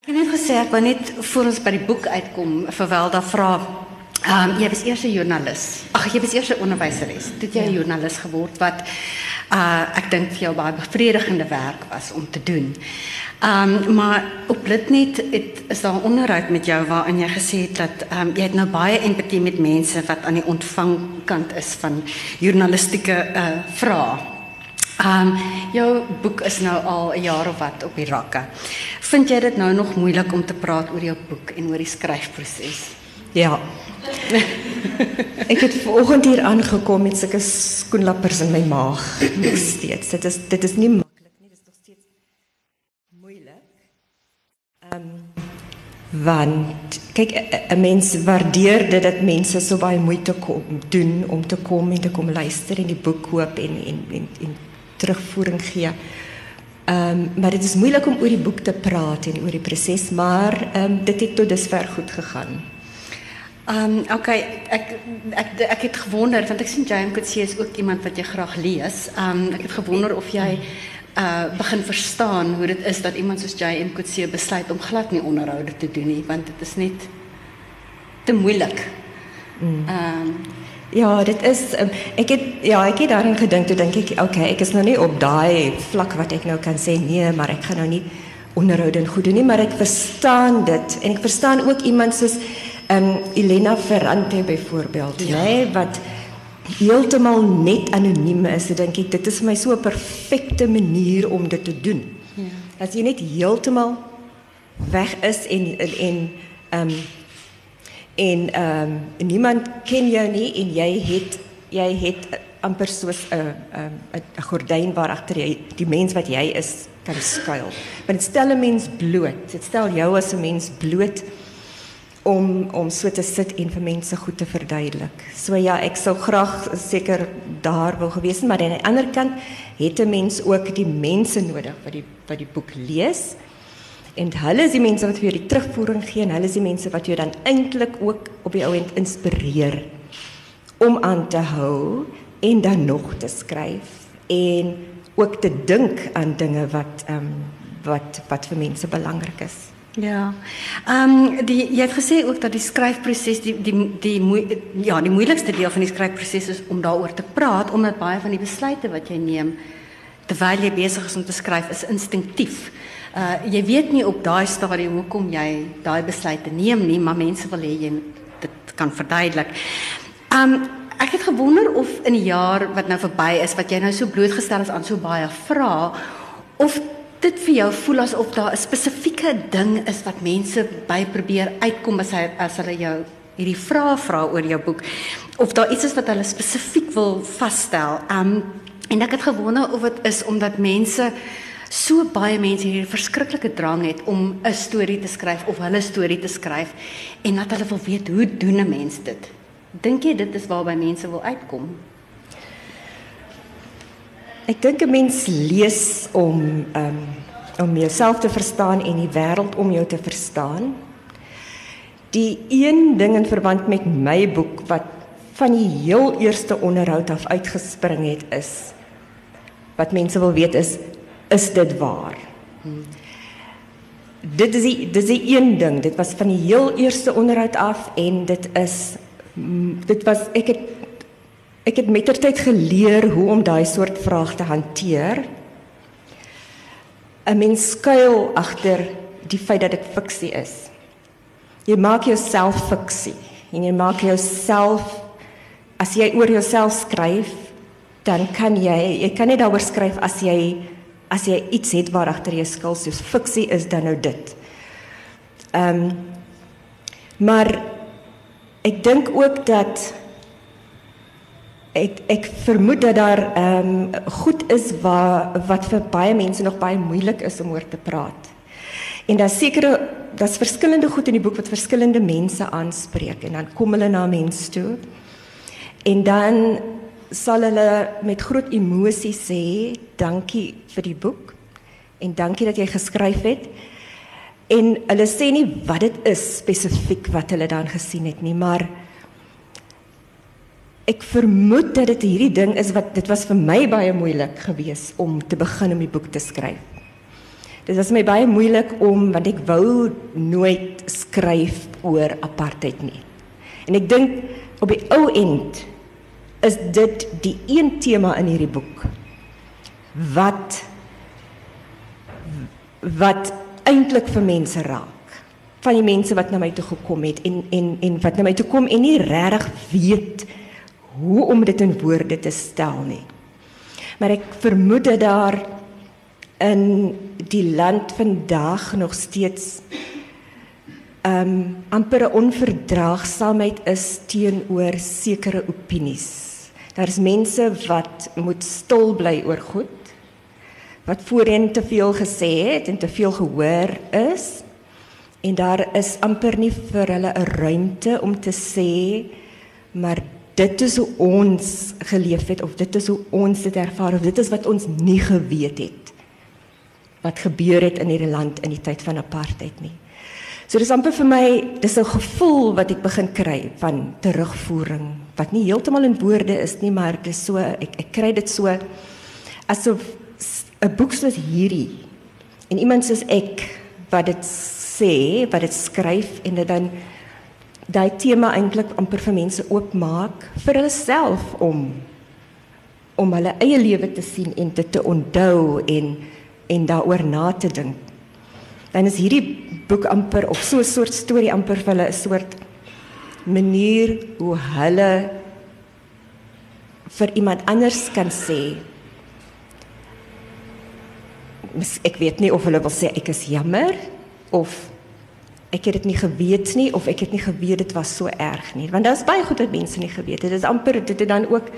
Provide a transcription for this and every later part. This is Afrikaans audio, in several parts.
Ek het net gesê ek wou net voor ons by die boek uitkom vir Welda vra. Ehm um, jy was eers 'n joernalis. Ag, jy was eers 'n onderwyseres. Toe jy 'n joernalis geword wat uh ek dink vir jou baie bevredigende werk was om te doen. Ehm um, maar op dit net het is daar 'n onderhoud met jou waarin jy gesê het dat ehm um, jy het nou baie empatie met mense wat aan die ontvangkant is van journalistieke uh vrae. Ehm um, jou boek is nou al 'n jaar of wat op die rakke. Vind jy dit nou nog moeilik om te praat oor jou boek en oor die skryfproses? Ja. ek het vanoggend hier aangekom met sulke skoenlappers in my maag. Nog steeds. Dit is dit is nie. Dit is nog steeds moeilik. Ehm want kyk 'n mens waardeer dat mense so baie moeite doen om te kom en te kom luister en die boek koop en en en, terugvoering. Ehm um, maar dit is moeilik om oor die boek te praat en oor die proses, maar ehm um, dit het tot dusver goed gegaan. Ehm um, okay, ek ek ek het gewonder want ek sien James Coetzee is ook iemand wat jy graag lees. Ehm um, ek het gewonder of jy uh begin verstaan hoe dit is dat iemand soos James Coetzee besluit om glad nie onderhoude te doen nie want dit is net te moeilik. Mm. Ehm um, Ja, dit is um, ek het ja, ek het daarin gedink toe dink ek, okay, ek is nou nie op daai vlak wat ek nou kan sê nee, maar ek gaan nou nie onderhoude en goed doen nie, maar ek verstaan dit en ek verstaan ook iemand soos ehm um, Elena Ferrante byvoorbeeld, ja. nê, nee, wat heeltemal net anoniem is. Ek dink dit is vir my so 'n perfekte manier om dit te doen. Ja. As jy net heeltemal weg is en en ehm um, en ehm niemand ken jou nie en jy het jy het amper soos 'n 'n 'n gordyn waar agter jy die mens wat jy is kan skuil. Maar dit stel 'n mens bloot. Dit stel jou as 'n mens bloot om om so te sit en vir mense goed te verduidelik. So ja, ek sou graag seker daar wou gewees het, maar aan die ander kant het 'n mens ook die mense nodig wat die wat die boek lees. En hulle is die mense wat vir jou die terugvoering gee en hulle is die mense wat jou dan eintlik ook op die ou end inspireer om aan te hou en dan nog te skryf en ook te dink aan dinge wat ehm um, wat wat vir mense belangrik is. Ja. Ehm um, die jy het gesê ook dat die skryfproses die die die ja, die moeilikste deel van die skryfproses is om daaroor te praat omdat baie van die besluite wat jy neem terwyl jy besig is om te skryf is instinktief. Uh jy weet nie op daai stadium hoekom jy daai besluite neem nie, maar mense wil hê jy dit kan verduidelik. Um ek het gewonder of in die jaar wat nou verby is wat jy nou so blootgestel is aan so baie vrae of dit vir jou voel asof daar 'n spesifieke ding is wat mense by probeer uitkom as hy as hulle jou hierdie vrae vra oor jou boek of daar iets is wat hulle spesifiek wil vasstel. Um en ek het gewonder of dit is omdat mense so baie mense hierdie verskriklike drang het om 'n storie te skryf of hulle storie te skryf en dat hulle wil weet hoe doen 'n mens dit? Dink jy dit is waarby mense wil uitkom? Ek dink 'n mens lees om um, om jouself te verstaan en die wêreld om jou te verstaan. Die een ding in verband met my boek wat van die heel eerste onderhoud af uitgespring het is wat mense wil weet is is dit waar? Hmm. Dit is die, dit is die een ding. Dit was van die heel eerste onderhoud af en dit is mm, dit was ek het ek het mettertyd geleer hoe om daai soort vrae te hanteer. 'n Mens skuil agter die feit dat dit fiksie is. Jy maak jouself fiksie en jy maak jouself as jy oor jouself skryf, dan kan jy jy kan nie daaroor skryf as jy as jy iets het waar agter jy skuil soos fiksie is dan nou dit. Ehm um, maar ek dink ook dat ek ek vermoed dat daar ehm um, goed is waar wat vir baie mense nog baie moeilik is om oor te praat. En daar sekerre daar's verskillende goed in die boek wat verskillende mense aanspreek en dan kom hulle na mense toe. En dan sal hulle met groot emosie sê dankie vir die boek en dankie dat jy geskryf het. En hulle sê nie wat dit is spesifiek wat hulle dan gesien het nie, maar ek vermoed dat dit hierdie ding is wat dit was vir my baie moeilik geweest om te begin om die boek te skryf. Dit was my baie moeilik om want ek wou nooit skryf oor apartheid nie. En ek dink op die ou end is dit die een tema in hierdie boek wat wat eintlik vir mense raak. Van die mense wat na my toe gekom het en en en wat na my toe kom en nie regtig weet hoe om dit in woorde te stel nie. Maar ek vermoed dat daar in die land vandag nog steeds ehm um, amper 'n onverdraagsaamheid is teenoor sekere opinies. Daar's mense wat moet stil bly oor goed wat voorheen te veel gesê het en te veel gehoor is en daar is amper nie vir hulle 'n ruimte om te sê maar dit is hoe ons geleef het of dit is hoe ons dit ervaar of dit is wat ons nie geweet het wat gebeur het in hierdie land in die tyd van apartheid nie. So dis amper vir my dis 'n gevoel wat ek begin kry van terugvoering wat nie heeltemal in woorde is nie, maar dis so ek ek kry dit so asof 'n boek soos hierdie en iemand soos ek wat dit sê, wat dit skryf en dit dan daai tema eintlik amper vir mense oopmaak vir hulle self om om hulle eie lewe te sien en dit te onthou en en daaroor na te dink. Dan is hierdie boek amper of so 'n soort storie amper vir hulle 'n soort manier hoe hulle vir iemand anders kan sê ek weet nie of hulle wil sê ek is jammer of ek het dit nie geweet nie of ek het nie geweet dit was so erg nie. Want daar's baie goed wat mense nie geweet het. Dit is amper dit het dan ook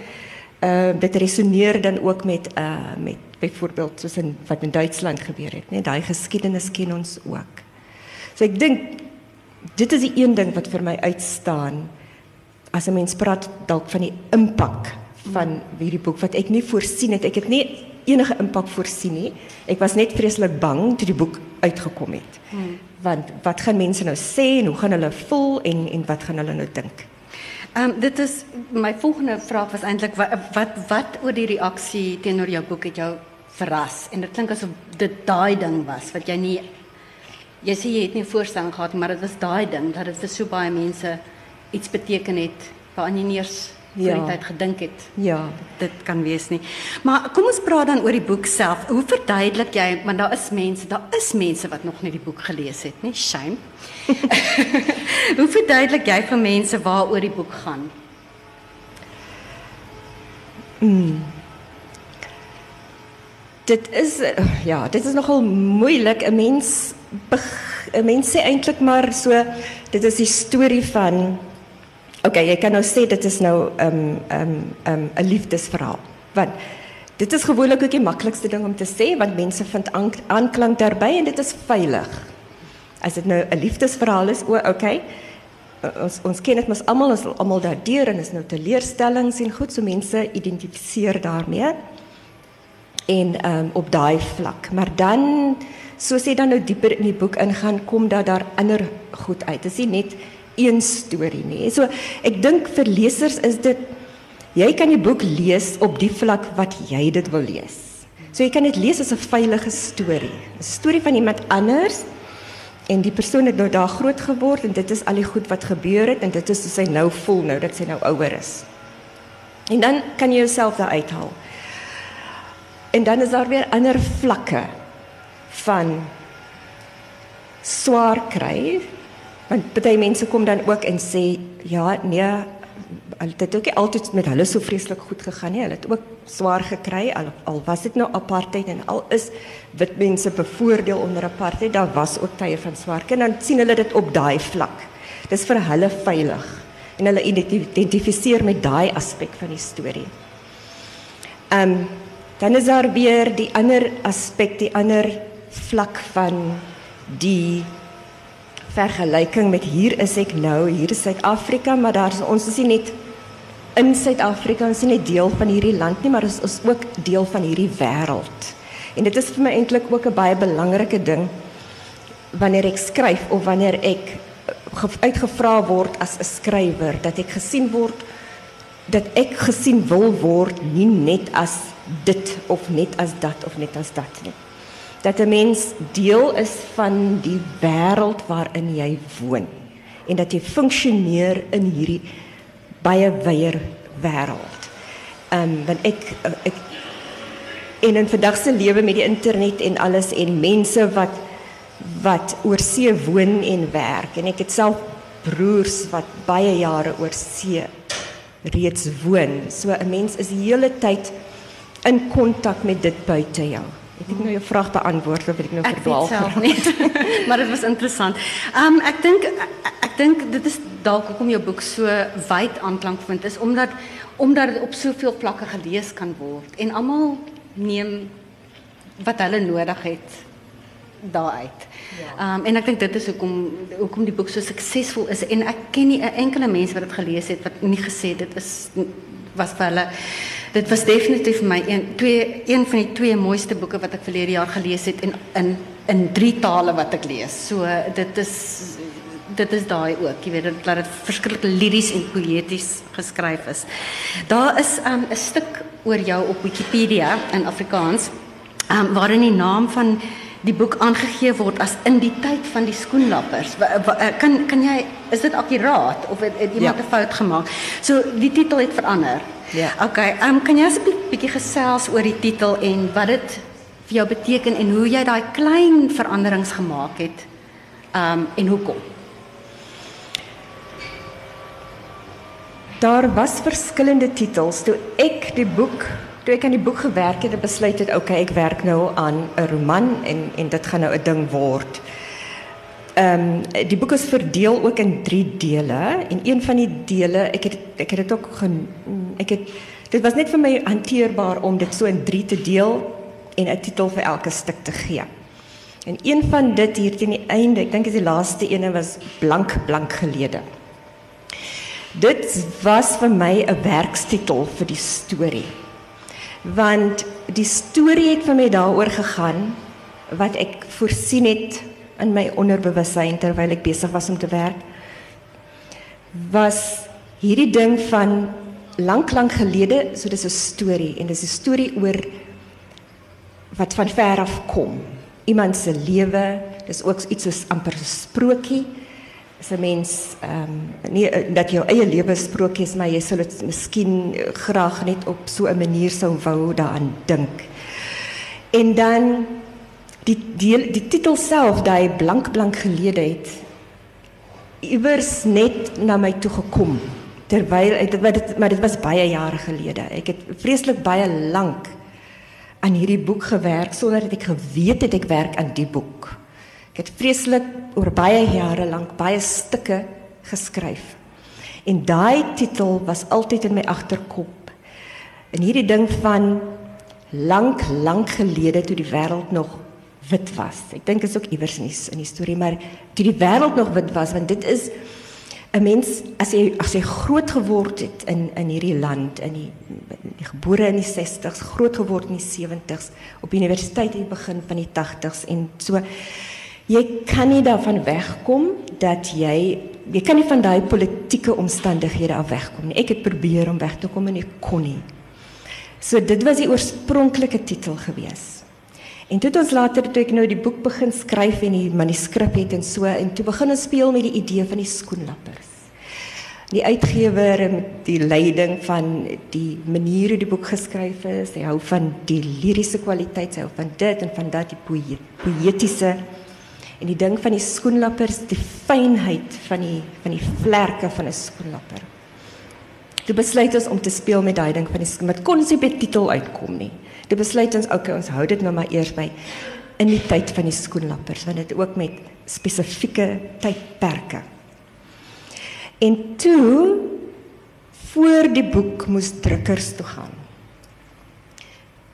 uh dit resoneer dan ook met uh met byvoorbeeld soos in wat in Duitsland gebeur het nê daai geskiedenis ken ons ook. So ek dink dit is die een ding wat vir my uitstaan as 'n mens praat dalk van die impak van hierdie boek wat ek nie voorsien het. Ek het nie enige impak voorsien nie. Ek was net vreeslik bang toe die boek uitgekom het. Hmm. Want wat gaan mense nou sê en hoe gaan hulle voel en en wat gaan hulle nou dink? Ehm um, dit is my volgende vraag was eintlik wat, wat wat oor die reaksie teenoor jou boek het jou verras en dit klink asof dit daai ding was wat jy nie jy sê jy het nie voorstelling gehad maar dit was daai ding dat dit vir so baie mense iets beteken het waaraan jy nie eers vir ja. die tyd gedink het. Ja, dit kan wees nie. Maar kom ons praat dan oor die boek self. Hoe verduidelik jy want daar is mense, daar is mense wat nog nie die boek gelees het nie. Shame. Hoe verduidelik jy vir mense waaroor die boek gaan? Mm. Dit is ja, dit is nogal moeilik 'n mens 'n mens sê eintlik maar so dit is die storie van OK, jy kan nou sê dit is nou 'n um, 'n um, 'n um, 'n liefdesverhaal. Want dit is gewoonlik ook die maklikste ding om te sê want mense vind aanklank daarbey en dit is veilig. As dit nou 'n liefdesverhaal is, o, OK. Ons ons ken dit mos almal, ons almal daardeur en is nou teleurstellings en goed so mense identifiseer daarmee. En ehm um, op daai vlak. Maar dan soos jy dan nou dieper in die boek ingaan, kom daar daar ander goed uit. Dit is nie net een storie nie. So ek dink vir lesers is dit jy kan die boek lees op die vlak wat jy dit wil lees. So jy kan dit lees as 'n veilige storie. 'n Storie van iemand anders en die persoon het nou daar groot geword en dit is al die goed wat gebeur het en dit is hoe sy nou voel nou dat sy nou ouer is. En dan kan jy jouself daar uithaal. En dan is daar weer ander vlakke van swaar kry. Want baie mense kom dan ook en sê ja nee al dit ook altyd met hulle so vreeslik goed gegaan nie. Hulle het ook swaar gekry. Al, al was dit nou apartheid en al is wit mense bevoordeel onder apartheid daar was ook tye van swaar kry. En dan sien hulle dit op daai vlak. Dis vir hulle veilig en hulle identifiseer met daai aspek van die storie. Ehm um, dan is daar weer die ander aspek, die ander vlak van die vergelyking met hier is ek nou, hier is Suid-Afrika, maar daar is ons is nie net in Suid-Afrika, ons is nie deel van hierdie land nie, maar ons is ook deel van hierdie wêreld. En dit is vir my eintlik ook 'n baie belangrike ding wanneer ek skryf of wanneer ek uitgevra word as 'n skrywer dat ek gesien word dat ek gesien wil word nie net as dit of net as dat of net as dat nie dat 'n mens deel is van die wêreld waarin jy woon en dat jy funksioneer in hierdie baie wyeer wêreld. Ehm um, want ek ek en in vandag se lewe met die internet en alles en mense wat wat oor see woon en werk en ek het self broers wat baie jare oor see reeds woon. So 'n mens is die hele tyd in kontak met dit buite jou. Ek het nou jou vraag beantwoord of ek nou verdwaal het. maar dit was interessant. Ehm um, ek dink ek dink dit is dalk hoekom jou boek so wyd aanklank vind is omdat omdat dit op soveel vlakke gelees kan word en almal neem wat hulle nodig het daaruit. Ja. Ehm um, en ek dink dit is hoekom hoekom die boek so suksesvol is en ek ken nie 'n enkele mens wat dit gelees het wat nie gesê dit is was vir hulle dit was definitief vir my een twee een van die twee mooiste boeke wat ek verlede jaar gelees het en in in drie tale wat ek lees. So dit is dit is daai ook, jy weet dat dit verskriklik liries en poëties geskryf is. Daar is um, 'n um, stuk oor jou op Wikipedia in Afrikaans um, waarin die naam van die boek aangegee word as in die tyd van die skoenlappers. Eh, kan kan jy is dit akkuraat of het, het iemand 'n fout gemaak? So die titel het verander. Ja. Okay, ehm um, kan jy asseblief 'n bietjie gesels oor die titel en wat dit vir jou beteken en hoe jy daai klein veranderings gemaak het? Ehm um, en hoekom? Daar was verskillende titels toe ek die boek Toe ek aan die boek gewerk het, het besluit het okay, ek werk nou aan 'n roman en en dit gaan nou 'n ding word. Ehm die boek is verdeel ook in 3 dele en een van die dele, ek het het ook gen, ek het dit was net vir my hanteerbaar om dit so in 3 te deel en 'n titel vir elke stuk te gee. En een van dit hier teen die einde, ek dink is die laaste ene was blank blank gelede. Dit was vir my 'n werkstitel vir die storie want die storie het vir my daaroor gegaan wat ek voorsien het in my onderbewussyn terwyl ek besig was om te werk was hierdie ding van lank lank gelede so dis 'n storie en dis 'n storie oor wat van ver af kom iemand se lewe dis ook iets soos amper 'n sprokie is 'n mens ehm um, nie eh, dat jou eie lewe sprokies maar jy sal dit miskien graag net op so 'n manier sou wou daaraan dink. En dan die die die titel self daai blank blank gelede het iewers net na my toe gekom terwyl dit wat dit maar dit was baie jare gelede. Ek het vreeslik baie lank aan hierdie boek gewerk sonder dat ek geweet het ek werk aan die boek. Ek het vreeslik oor baie jare lank baie stukke geskryf. En daai titel was altyd in my agterkop. En hierdie ding van lank lank gelede toe die wêreld nog wit was. Ek dink is ook iewers in die, in storie, maar toe die wêreld nog wit was, want dit is 'n mens as jy as jy groot geword het in in hierdie land in die, gebore in die 60s, groot geword in die 70s, op universiteit in die begin van die 80s en so jy kan nie daarvan wegkom dat jy jy kan nie van daai politieke omstandighede af wegkom nie. Ek het probeer om weg te kom en ek kon nie. So dit was die oorspronklike titel gewees. En toe het ons later toe ek nou die boek begin skryf en die manuskrip het en so en toe begin ons speel met die idee van die skoenlappers. Die uitgewer met die leiding van die manier hoe die boek geskryf is, hy hou van die liriese kwaliteit, hy hou van dit en van dat die poëtiese En die ding van die skoenlappers, die fynheid van die van die vlerke van 'n skoenlapper. Toe besluit ons om te speel met daai ding van die met kon ons nie by titel uitkom nie. Toe besluit ons okay, ons hou dit nou maar eers by in die tyd van die skoenlappers want dit ook met spesifieke tydperke. En toe voor die boek moes drukkers toe gaan.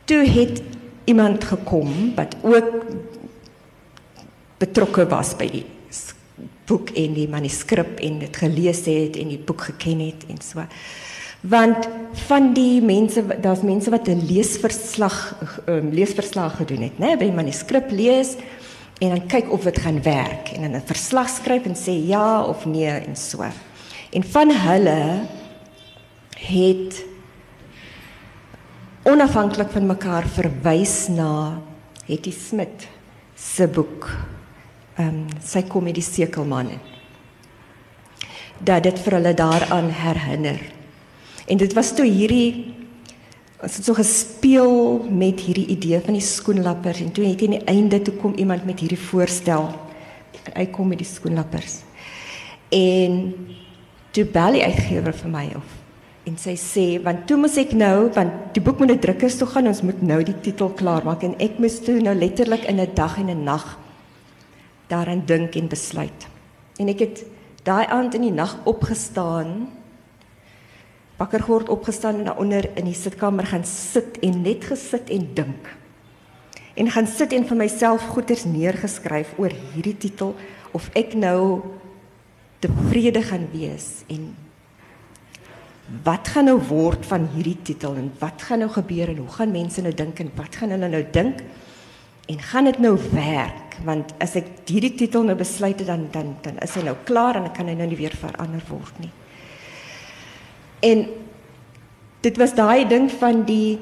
Toe het iemand gekom wat ook betrokke was by die boek en die manuskrip en dit gelees het en die boek geken het en so. Want van die mense daar's mense wat 'n leesverslag um, leesverslag gedoen het, né, by manuskrip lees en dan kyk of dit gaan werk en dan 'n verslag skryf en sê ja of nee en so. En van hulle het onafhanklik van mekaar verwys na Hetty Smit se boek ehm um, sy komedie Sekelman dat dit vir hulle daaraan herinner. En dit was toe hierdie as dit so gespeel met hierdie idee van die skoenlappers en toe het aan die einde toe kom iemand met hierdie voorstel. Hy kom met die skoenlappers. En toe bel die uitgewer vir my of en sy sê want toe moet ek nou want die boek moet na drukkers toe gaan ons moet nou die titel klaar maak en ek moes toe nou letterlik in 'n dag en 'n nag daaraan dink en besluit. En ek het daai aand in die nag opgestaan wakker geword opgestaan en daaronder in die sitkamer gaan sit en net gesit en dink. En gaan sit en vir myself goeders neergeskryf oor hierdie titel of ek nou tevrede gaan wees en wat gaan nou word van hierdie titel en wat gaan nou gebeur en hoe gaan mense nou dink en wat gaan hulle nou dink en gaan dit nou werk want as ek hierdie titel nou besluit het dan dan dan is hy nou klaar en dan kan hy nou nie weer verander word nie en dit was daai ding van die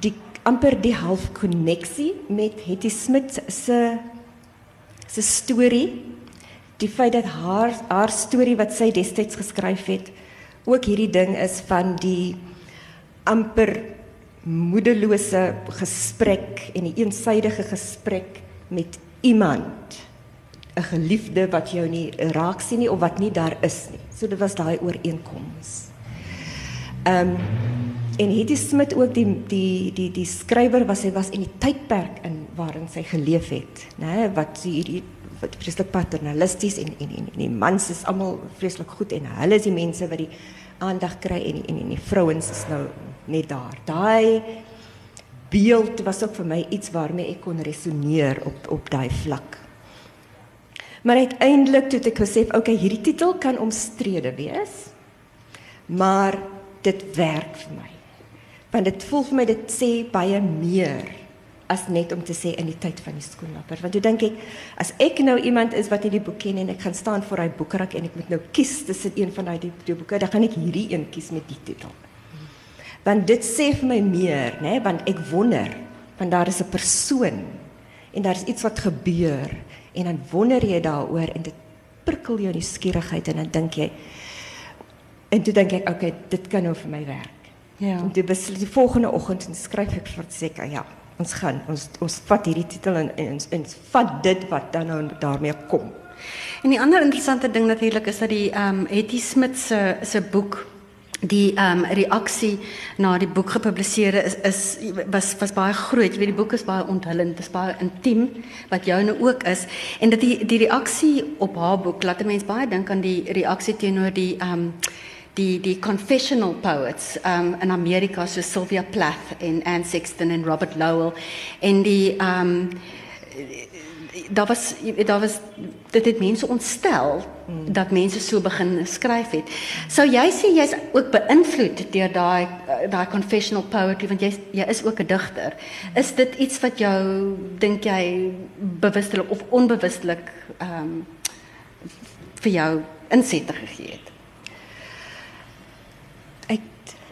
die amper die half koneksie met Hetty Smit se se storie die feit dat haar haar storie wat sy destyds geskryf het ook hierdie ding is van die amper moedelose gesprek en die eensydige gesprek met iemand 'n geliefde wat jou nie raak sien nie of wat nie daar is nie. So dit was daai ooreenkoms. Ehm um, en Hetty Smit ook die die die die skrywer was hy was in die tydperk in waarin sy geleef het, né, wat hierdie wat vreeslik paternalisties en en en die mans is almal vreeslik goed en hulle is die mense wat die aandag kry en en en die vrouens is nou net daar. Daai beeld was ook vir my iets waarmee ek kon resoneer op op daai vlak. Maar uiteindelik toe ek gesê, "Oké, okay, hierdie titel kan omstrede wees." Maar dit werk vir my. Want dit voel vir my dit sê baie meer as net om te sê in die tyd van die skoenlapper. Want toe dink ek, as ek nou iemand is wat hierdie boek ken en ek gaan staan voor hy boekrak en ek moet nou kies tussen een van daai twee boeke, dan gaan ek hierdie een kies met die titel. Want dit sê vir my meer, né, want ek wonder, want daar is 'n persoon en daar is iets wat gebeur en dan wonder jy daaroor en dit prikkel jou nuuskierigheid en dan dink jy en toe dink ek, okay, dit kan nou vir my werk. Ja. En toe besluit die volgende oggend en skryf ek vir seker, ja, ons gaan ons ons vat hierdie titel en ons ons vat dit wat dan nou daarmee kom. En die ander interessante ding natuurlik is dat die ehm um, Hetty Smit se se boek die ehm um, reaksie na die boek gepubliseer is is was was baie groot. Jy weet die boek is baie onthullend, is baie intiem wat jou nou ook is en dat die die reaksie op haar boek laat 'n mens baie dink aan die reaksie teenoor die ehm um, die die confessional poets um in Amerika so Sylvia Plath en Anne Sexton en Robert Lowell en die um daar was daar was dit het mense ontstel dat mense so begin skryf het. Sou jy sê jy's ook beïnvloed deur daai daai confessional poetry want jy is ook 'n digter. Is dit iets wat jou dink jy bewustelik of onbewustelik um vir jou insette gegee het?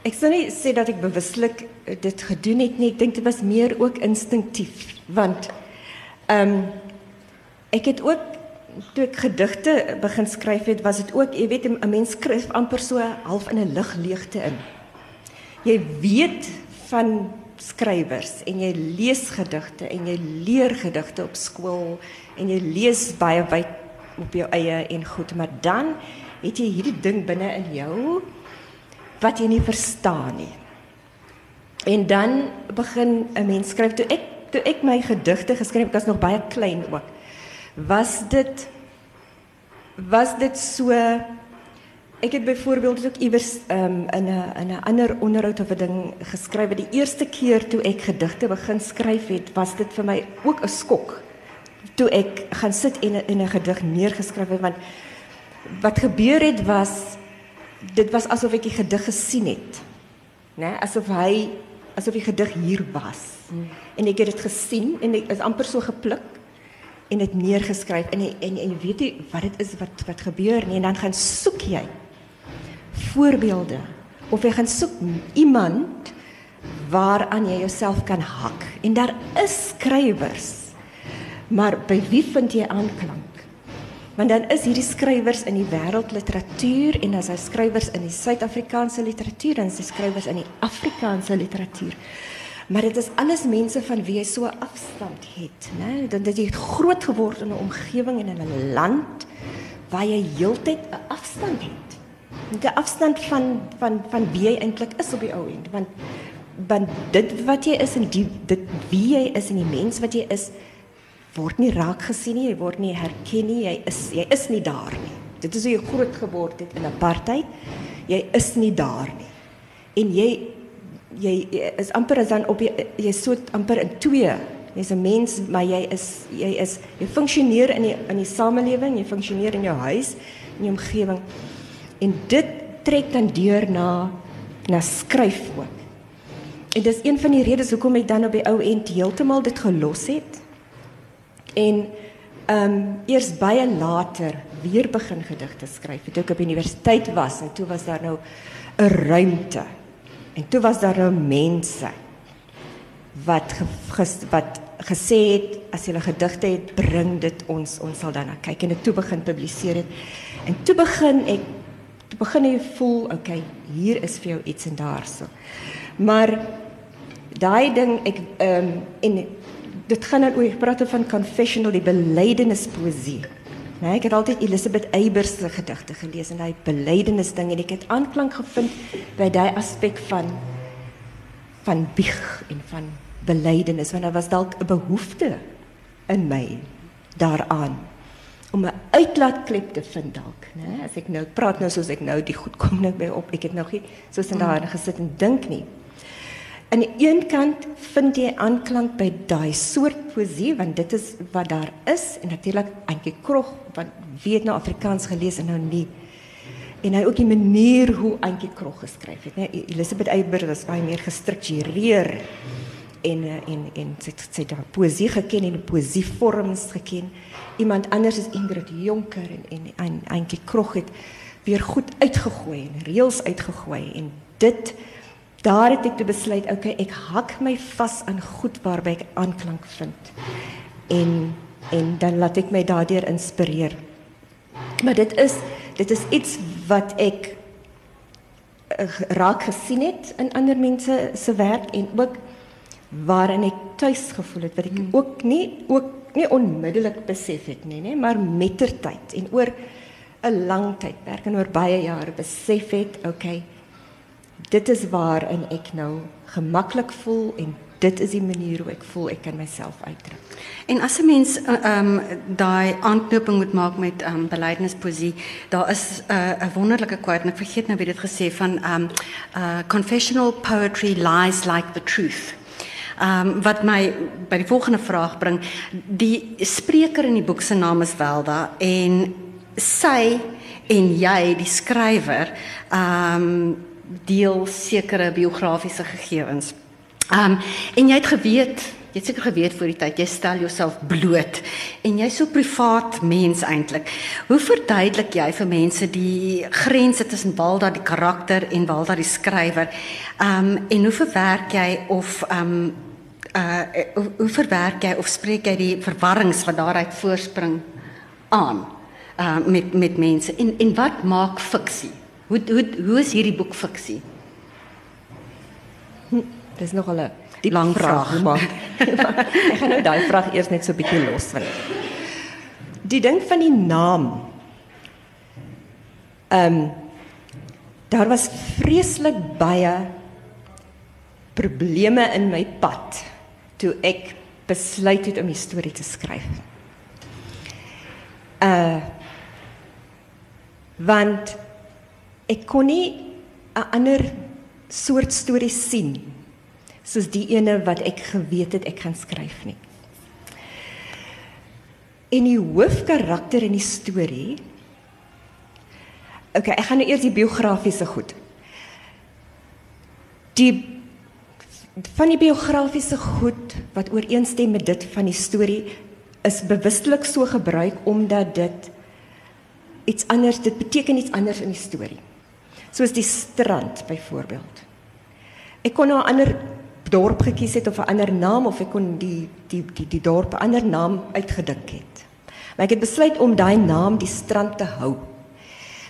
Ek sou nie sê dat ek bewuslik eh, dit gedoen het nie. Ek dink dit was meer ook instinktief want ehm ek het ook toe ek gedigte begin skryf het, was dit ook, jy weet, 'n mens skryf amper so half in 'n ligleegte in. Jy weet van skrywers en jy lees gedigte en jy leer gedigte op skool en jy lees baie wyd op jou eie en goed, maar dan het jy hierdie ding binne in jou wat jy nie verstaan nie. En dan begin 'n mens skryf toe ek toe ek my gedigte geskryf het, was nog baie klein ook. Was dit was dit so ek het byvoorbeeld ook iewers um, in 'n in 'n ander onderhoud of 'n ding geskryf het die eerste keer toe ek gedigte begin skryf het, was dit vir my ook 'n skok. Toe ek gaan sit en in 'n gedig neergeskryf het want wat gebeur het was dit was asof ek die gedig gesien het. Né? Nee, asof hy asof die gedig hier was. Hmm. En ek het dit gesien en dit is amper so gepluk en dit neergeskryf en en en weet jy wat dit is wat wat gebeur nie en dan gaan soek jy voorbeelde of jy gaan soek iemand waaraan jy jouself kan hak en daar is skrywers Maar by wie vind jy aanklank? Want dan is hierdie skrywers in die wêreldliteratuur en as hy skrywers in die Suid-Afrikaanse literatuur en sy skrywers in die Afrikaanse literatuur. Maar dit is alles mense van wie jy so afstand het, né? Dat jy groot geword in 'n omgewing en in 'n land waar jy heeltyd 'n afstand het. 'n Afstand van van van wie jy eintlik is op die ou end, want want dit wat jy is en die dit wie jy is en die mens wat jy is word nie raak gesien nie, jy word nie herken nie, jy is jy is nie daar nie. Dit is hoe jy groot geword het in apartheid. Jy is nie daar nie. En jy jy is amper as dan op jy jy so amper in twee. Jy's 'n mens, maar jy is jy is jy funksioneer in die in die samelewing, jy funksioneer in jou huis, in jou omgewing. En dit trek dan deur na na skryf ook. En dis een van die redes hoekom ek dan op die ou end heeltemal dit gelos het En ehm um, eers baie later weer begin gedigte skryf. Toe ek op universiteit was en toe was daar nou 'n ruimte. En toe was daar nou mense wat ge, wat gesê het as 'n gedigte het, bring dit ons, ons sal dan kyk en ek toe begin publiseer het. En toe begin ek toe begin jy voel, okay, hier is vir jou iets en daarso. Maar daai ding ek ehm um, en dit gaan dan oor praat van confessional die belydenispoesie. Nee, ek het altyd Elisabeth Eybers se gedigte gelees en hy belydenis ding en ek het aanklank gevind by daai aspek van van bieg en van belydenis want daar was dalk 'n behoefte in my daaraan om 'n uitlaatklep te vind dalk, né? As ek nou praat nou soos ek nou die goed kom nou by op. Ek het nog nie soos in daar gesit en dink nie. Aan die een kant vind jy aanklank by daai soort poesie want dit is wat daar is en natuurlik Antjie Krog wat weet nou Afrikaans gelees en nou nie. En hy ook die manier hoe Antjie Krog geskryf het, né? Elisabeth Eyber was baie meer gestruktureer en en en sy sy daai poesie geken en poesievorms geken. Iemand anders is Ingrid Jonker en en Antjie Krog het weer goed uitgegooi en reëls uitgegooi en dit daar het ek te besluit, okay, ek hak my vas aan goed waarby ek aanklank vind. En en dan laat ek my daardeur inspireer. Maar dit is dit is iets wat ek uh, raak gesien het in ander mense se werk en ook waarin ek tuis gevoel het wat ek hmm. ook nie ook nie onmiddellik besef het nie, nê, maar mettertyd en oor 'n lang tydperk en oor baie jare besef het, okay, dit is waarin ek nou gemaklik voel en dit is die manier hoe ek voel ek kan myself uitdruk. En as 'n mens eh, ehm um, daai aanknoping moet met ehm um, belydenispoesie, daar is eh, 'n uh, wonderlike quote en ek vergeet nou wie dit gesê van ehm uh confessional poetry lies like the truth. Ehm wat my by die volgende vraag bring, die spreker in die boek se naam is Welda en sy en jy die skrywer ehm deel sekere biografiese gegevens. Um en jy het geweet, jy het seker geweet voor die tyd jy stel jouself bloot en jy's so privaat mens eintlik. Hoe verduidelik jy vir mense die grense tussen Walda die karakter en Walda die skrywer? Um en hoe verwerk jy of um uh hoe, hoe verwerk jy of spreek jy die verwarrings wat daaruit voorspring aan uh met met mense en en wat maak fiksie? Hoe hoe hoe is hierdie boek fiksie? Hm, dis nog 'n diep lang vraag, vraag maar ek gaan nou daai vraag eers net so 'n bietjie los wil. Die ding van die naam. Ehm um, daar was vreeslik baie probleme in my pad toe ek besluit het om 'n storie te skryf. Uh want ek kon nie 'n ander soort storie sien soos die ene wat ek geweet het ek gaan skryf nie. En die hoofkarakter in die storie OK, ek gaan nou eers die biografiese goed. Die van die biografiese goed wat ooreenstem met dit van die storie is bewustelik so gebruik omdat dit iets anders dit beteken iets anders in die storie soos die strand byvoorbeeld. Ek kon 'n ander dorp gekies het of 'n ander naam of ek kon die die die die dorp 'n ander naam uitgedink het. Maar ek het besluit om daai naam die strand te hou.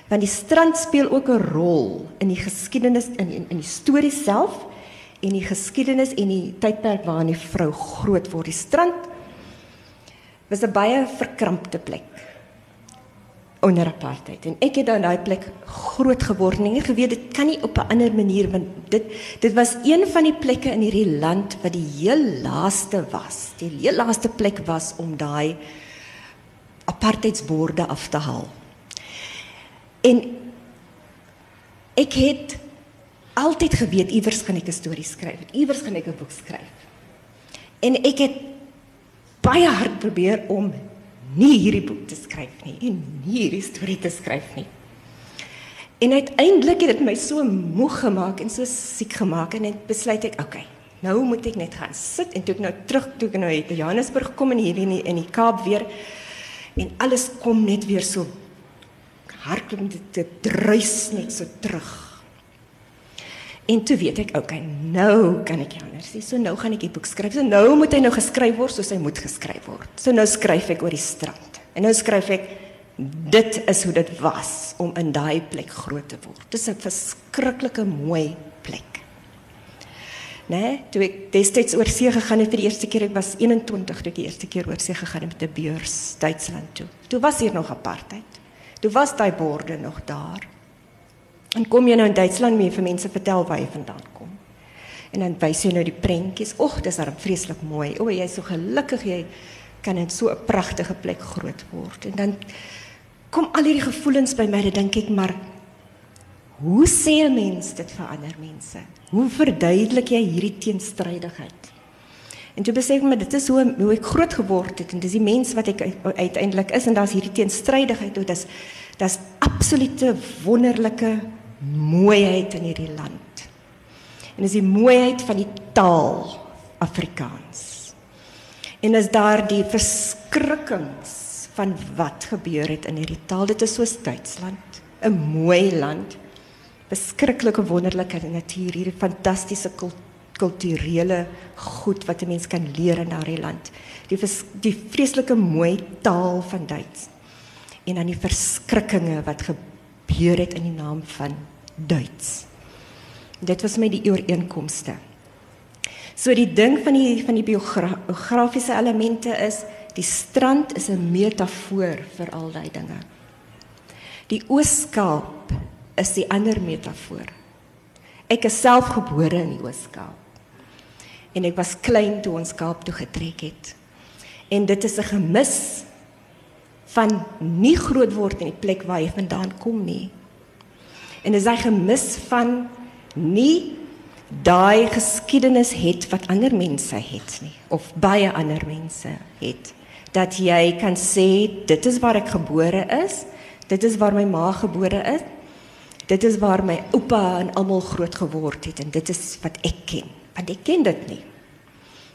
Want die strand speel ook 'n rol in die geskiedenis in in, in die storie self en die geskiedenis en die tydperk waarin die vrou groot word. Die strand was 'n baie verkrampte plek onder apartheid. En ek het aan daai plek groot geword en ek geweet dit kan nie op 'n ander manier want dit dit was een van die plekke in hierdie land wat die heel laaste was. Die heel laaste plek was om daai apartheidsborde af te haal. En ek het altyd geweet iewers gaan ek 'n storie skryf iewers gaan ek 'n boek skryf. En ek het baie hard probeer om nie hierdie boek te skryf nie en nie hierdie storie te skryf nie. En uiteindelik het dit my so moeg gemaak en so siek gemaak en ek besluit ek, okay, nou moet ek net gaan sit en toe ek nou terug toe ek nou uit Johannesburg kom en hier in die, in die Kaap weer en alles kom net weer so hardloop dit druis net so terug. En toe weet ek, okay, nou kan ek anders sê. So nou gaan ek die boek skryf. So nou moet hy nou geskryf word soos hy moet geskryf word. So nou skryf ek oor die strand. En nou skryf ek dit is hoe dit was om in daai plek groot te word. Dit is 'n verskriklike mooi plek. Né? Nee, toe ek destyds oor see gegaan het vir die eerste keer, ek was 21 toe ek die eerste keer oor see gegaan het met 'n beurs Duitsland toe. Toe was hier nog apartheid. Toe was daai borde nog daar. En kom jy nou in Duitsland mee vir mense vertel waar jy vandaan kom. En dan wys jy nou die prentjies. Ag, dis daar vreeslik mooi. O, jy's so gelukkig jy kan in so 'n pragtige plek groot word. En dan kom al hierdie gevoelens by my, dan dink ek maar hoe sê 'n mens dit vir ander mense? Hoe verduidelik jy hierdie teenstrydigheid? En toe besef ek maar dit is hoe hoe ek groot geword het en dis die mens wat ek uiteindelik is en daar's hierdie teenstrydigheid. Dit is dis absolute wonderlike mooiheid in hierdie land. En is die mooiheid van die taal Afrikaans. En is daar die verskrikkings van wat gebeur het in hierdie taal. Dit is soos Duitsland, 'n mooi land. Beskrikkelike wonderlike natuur, hierdie fantastiese kulturele goed wat 'n mens kan leer in daardie land. Die die vreeslike mooi taal van Duits. En dan die verskrikkinge wat gebeur het in die naam van Duits. Dit was my die ooreenkomste. So die ding van die van die biografiese elemente is die strand is 'n metafoor vir al daai dinge. Die Ooskaap is die ander metafoor. Ek is self gebore in die Ooskaap. En ek was klein toe ons Kaap toe getrek het. En dit is 'n gemis van nie groot word in die plek waar jy vandaan kom nie en is hy gemis van nie daai geskiedenis het wat ander mense het nie of baie ander mense het. Dat jy kan sê dit is waar ek gebore is. Dit is waar my ma gebore is. Dit is waar my oupa en almal groot geword het en dit is wat ek ken. Want ek ken dit nie.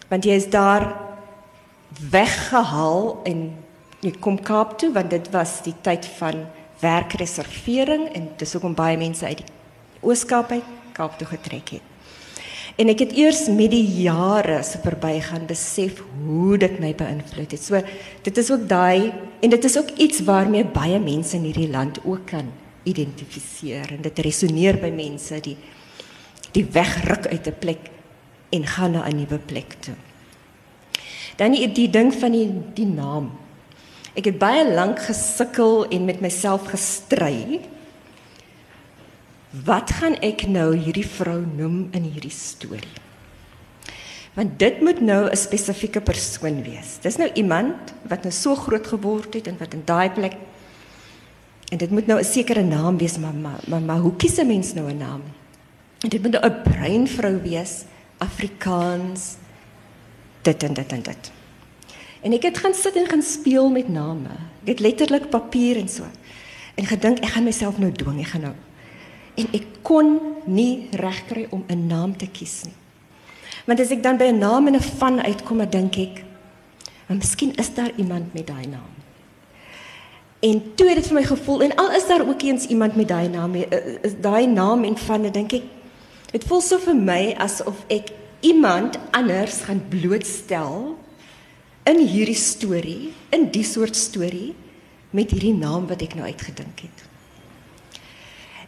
Want jy is daar weggehaal en jy kom Kaap toe want dit was die tyd van werkreservering en dis hoekom baie mense uit die Ooskaap uit Kaap toe getrek het. En ek het eers met die jare se verbygaan besef hoe dit my beïnvloed het. So dit is ook daai en dit is ook iets waarmee baie mense in hierdie land ook kan identifiseer en dit resoneer by mense die die wegruk uit 'n plek en gaan na 'n nuwe plek toe. Dan die, die ding van die die naam Ek het baie lank gesukkel en met myself gestry. Wat gaan ek nou hierdie vrou noem in hierdie storie? Want dit moet nou 'n spesifieke persoon wees. Dis nou iemand wat nou so groot geword het en wat in daai plek en dit moet nou 'n sekere naam wees, maar maar, maar, maar hoe kies 'n mens nou 'n naam? En dit moet nou 'n breinvrou wees, Afrikaans. Dit en dit en dit. En ek het gaan sit en gaan speel met name. Ek het letterlik papier en so. En gedink ek gaan myself nou dwing, ek gaan nou. En ek kon nie regkry om 'n naam te kies nie. Want as ek dan by 'n naam en 'n van uitkom, dan dink ek, "Maar miskien is daar iemand met daai naam." En toe het dit vir my gevoel en al is daar ook eens iemand met daai naam, is daai naam en van, dan dink ek, dit voel so vir my asof ek iemand anders gaan blootstel in hierdie storie, in die soort storie met hierdie naam wat ek nou uitgedink het.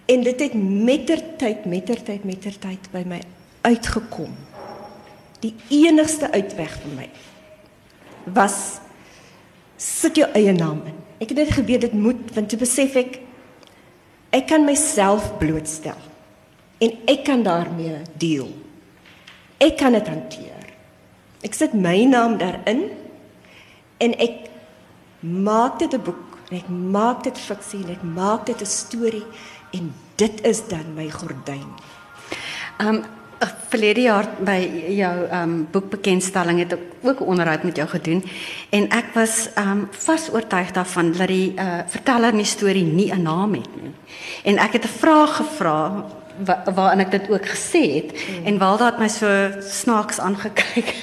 En dit het mettertyd, mettertyd, mettertyd by my uitgekom. Die enigste uitweg vir my was sit jou eie naam in. Ek het net geweet dit moet want toe besef ek ek kan myself blootstel en ek kan daarmee deel. Ek kan dit hanteer. Ek sit my naam daarin en ek maak dit 'n boek, ek maak dit fiksie, ek maak dit 'n storie en dit is dan my gordyn. Um verlede jaar by jou um boekbekendstelling het ek ook onderhoud met jou gedoen en ek was um vas oortuig daarvan dat die uh, verteller in die storie nie 'n naam het nie. En ek het 'n vraag gevra waarin ek dit ook gesê het mm. en Walda het my so snaaks aangekyk.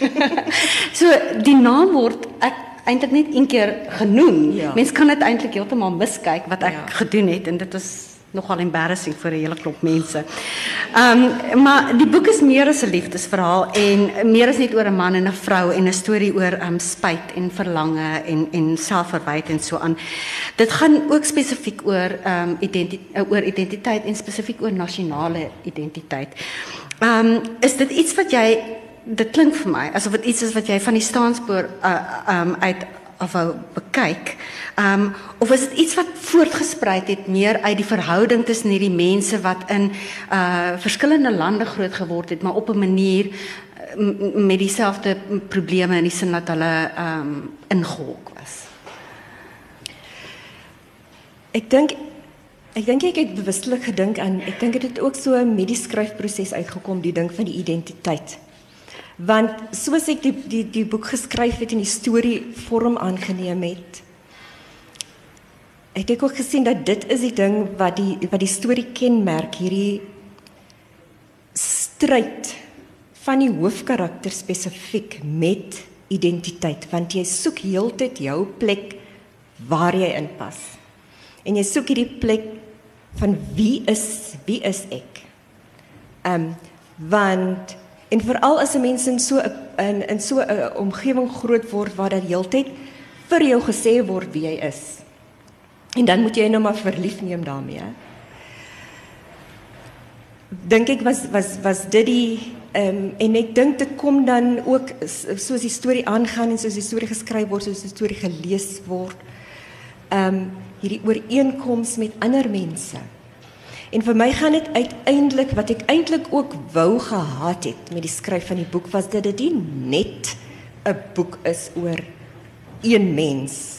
so die naam word ek eintlik net een keer genoem. Ja. Mense kan dit eintlik heeltemal miskyk wat ek ja. gedoen het en dit was nogal embarrassing vir 'n hele klomp mense. Ehm um, maar die boek is meer as 'n liefdesverhaal en meer as net oor 'n man en 'n vrou en 'n storie oor ehm um, spyt en verlange en en selfverwyte en so aan. Dit gaan ook spesifiek oor ehm um, identiteit oor identiteit en spesifiek oor nasionale identiteit. Ehm um, is dit iets wat jy dit klink vir my asof dit iets is wat jy van die staanspoor uh, uh, um, uit of wou bekyk. Ehm um, of is dit iets wat voortgesprei het meer uit die verhouding tussen hierdie mense wat in uh verskillende lande groot geword het, maar op 'n manier met dieselfde probleme in die sin dat hulle ehm um, ingehok was. Ek dink ek dink ek het bewustelik gedink aan ek dink dit het ook so 'n medie skryfproses uitgekom die ding van die identiteit want soos ek die die die boek geskryf het en die storie vorm aangeneem het ek het ook gesien dat dit is die ding wat die wat die storie kenmerk hierdie stryd van die hoofkarakter spesifiek met identiteit. Want jy soek heeltyd jou plek waar jy inpas. En jy soek hierdie plek van wie is wie is ek? Ehm um, want En veral as 'n mens in so 'n in in so 'n omgewing groot word waar dit heeltyd vir jou gesê word wie jy is. En dan moet jy nou maar verlief neem daarmee. Dink ek was was was dit die ehm um, en ek dink dit kom dan ook soos die storie aangaan en soos die storie geskryf word, soos die storie gelees word. Ehm um, hierdie ooreenkoms met ander mense. En vir my gaan dit uiteindelik wat ek eintlik ook wou gehad het met die skryf van die boek was dat dit nie net 'n boek is oor een mens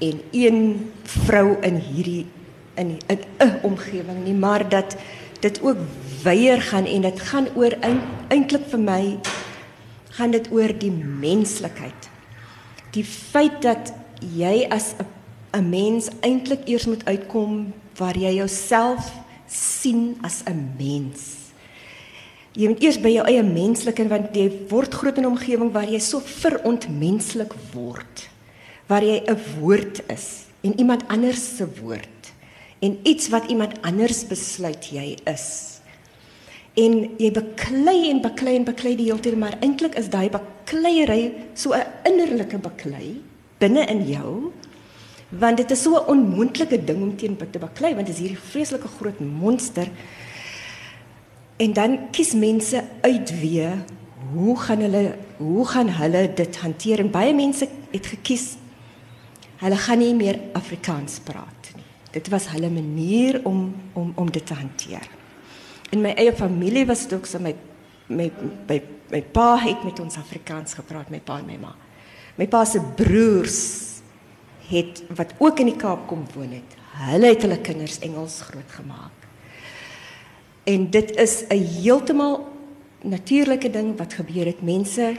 en een vrou in hierdie in 'n omgewing nie, maar dat dit ook weier gaan en dit gaan oor eintlik vir my gaan dit oor die menslikheid. Die feit dat jy as 'n mens eintlik eers moet uitkom waar jy jouself sien as 'n mens. Jy moet eers by jou eie menslike want jy word groot in 'n omgewing waar jy so verontmenslik word. Waar jy 'n woord is en iemand anders se woord en iets wat iemand anders besluit jy is. En jy beklei en beklei en beklei die hele tyd maar eintlik is daai bakleierery so 'n innerlike baklei binne in jou want dit is so 'n onmoontlike ding om teen te baklei want dit is hierdie vreeslike groot monster. En dan kies mense uit wie hoe gaan hulle hoe gaan hulle dit hanteer? En baie mense het gekies hulle gaan nie meer Afrikaans praat nie. Dit was hulle manier om om om dit te hanteer. In my eie familie was dit ook so my my my my pa het met ons Afrikaans gepraat my pa en my ma. My pa se broers het wat ook in die Kaap kom woon het. Hulle het hulle kinders Engels grootgemaak. En dit is 'n heeltemal natuurlike ding wat gebeur het. Mense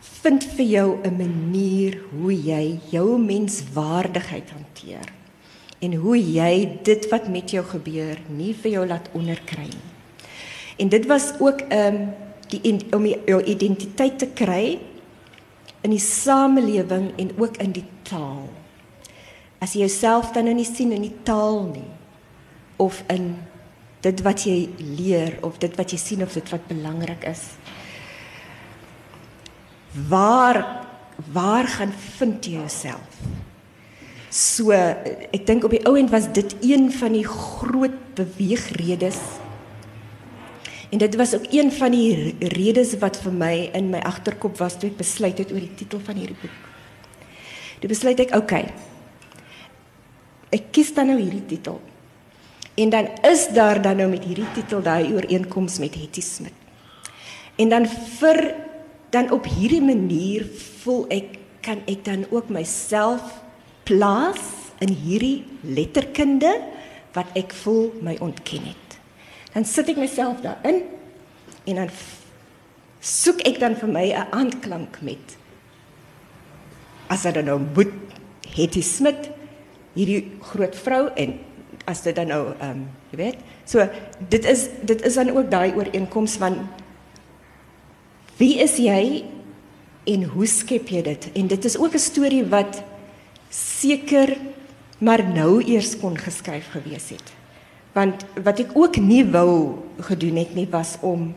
vind vir jou 'n manier hoe jy jou menswaardigheid hanteer en hoe jy dit wat met jou gebeur nie vir jou laat onderkry nie. En dit was ook 'n um, ehm, die om jou identiteit te kry in die samelewing en ook in die taal as jy jouself dan nou nie sien in die taal nie of in dit wat jy leer of dit wat jy sien of dit wat belangrik is waar waar gaan vind jy jouself? So ek dink op die ou end was dit een van die groot beweegredes. En dit was ook een van die redes wat vir my in my agterkop was toe ek besluit het oor die titel van hierdie boek. Toe besluit ek. Okay, ek kies dan nou hierdie titel. En dan is daar dan nou met hierdie titel daai ooreenkoms met Hetty Smit. En dan vir dan op hierdie manier voel ek kan ek dan ook myself plaas in hierdie letterkunde wat ek voel my ontken het. Dan sit ek myself daarin en dan soek ek dan vir my 'n aanklank met as dit nou moet Hetty Smit hierdie groot vrou en as dit dan nou ehm um, jy weet so dit is dit is dan ook daai ooreenkoms van Wie is jy en hoe skep jy dit? En dit is ook 'n storie wat seker maar nou eers kon geskryf gewees het. Want wat ek ook nie wou gedoen het nie was om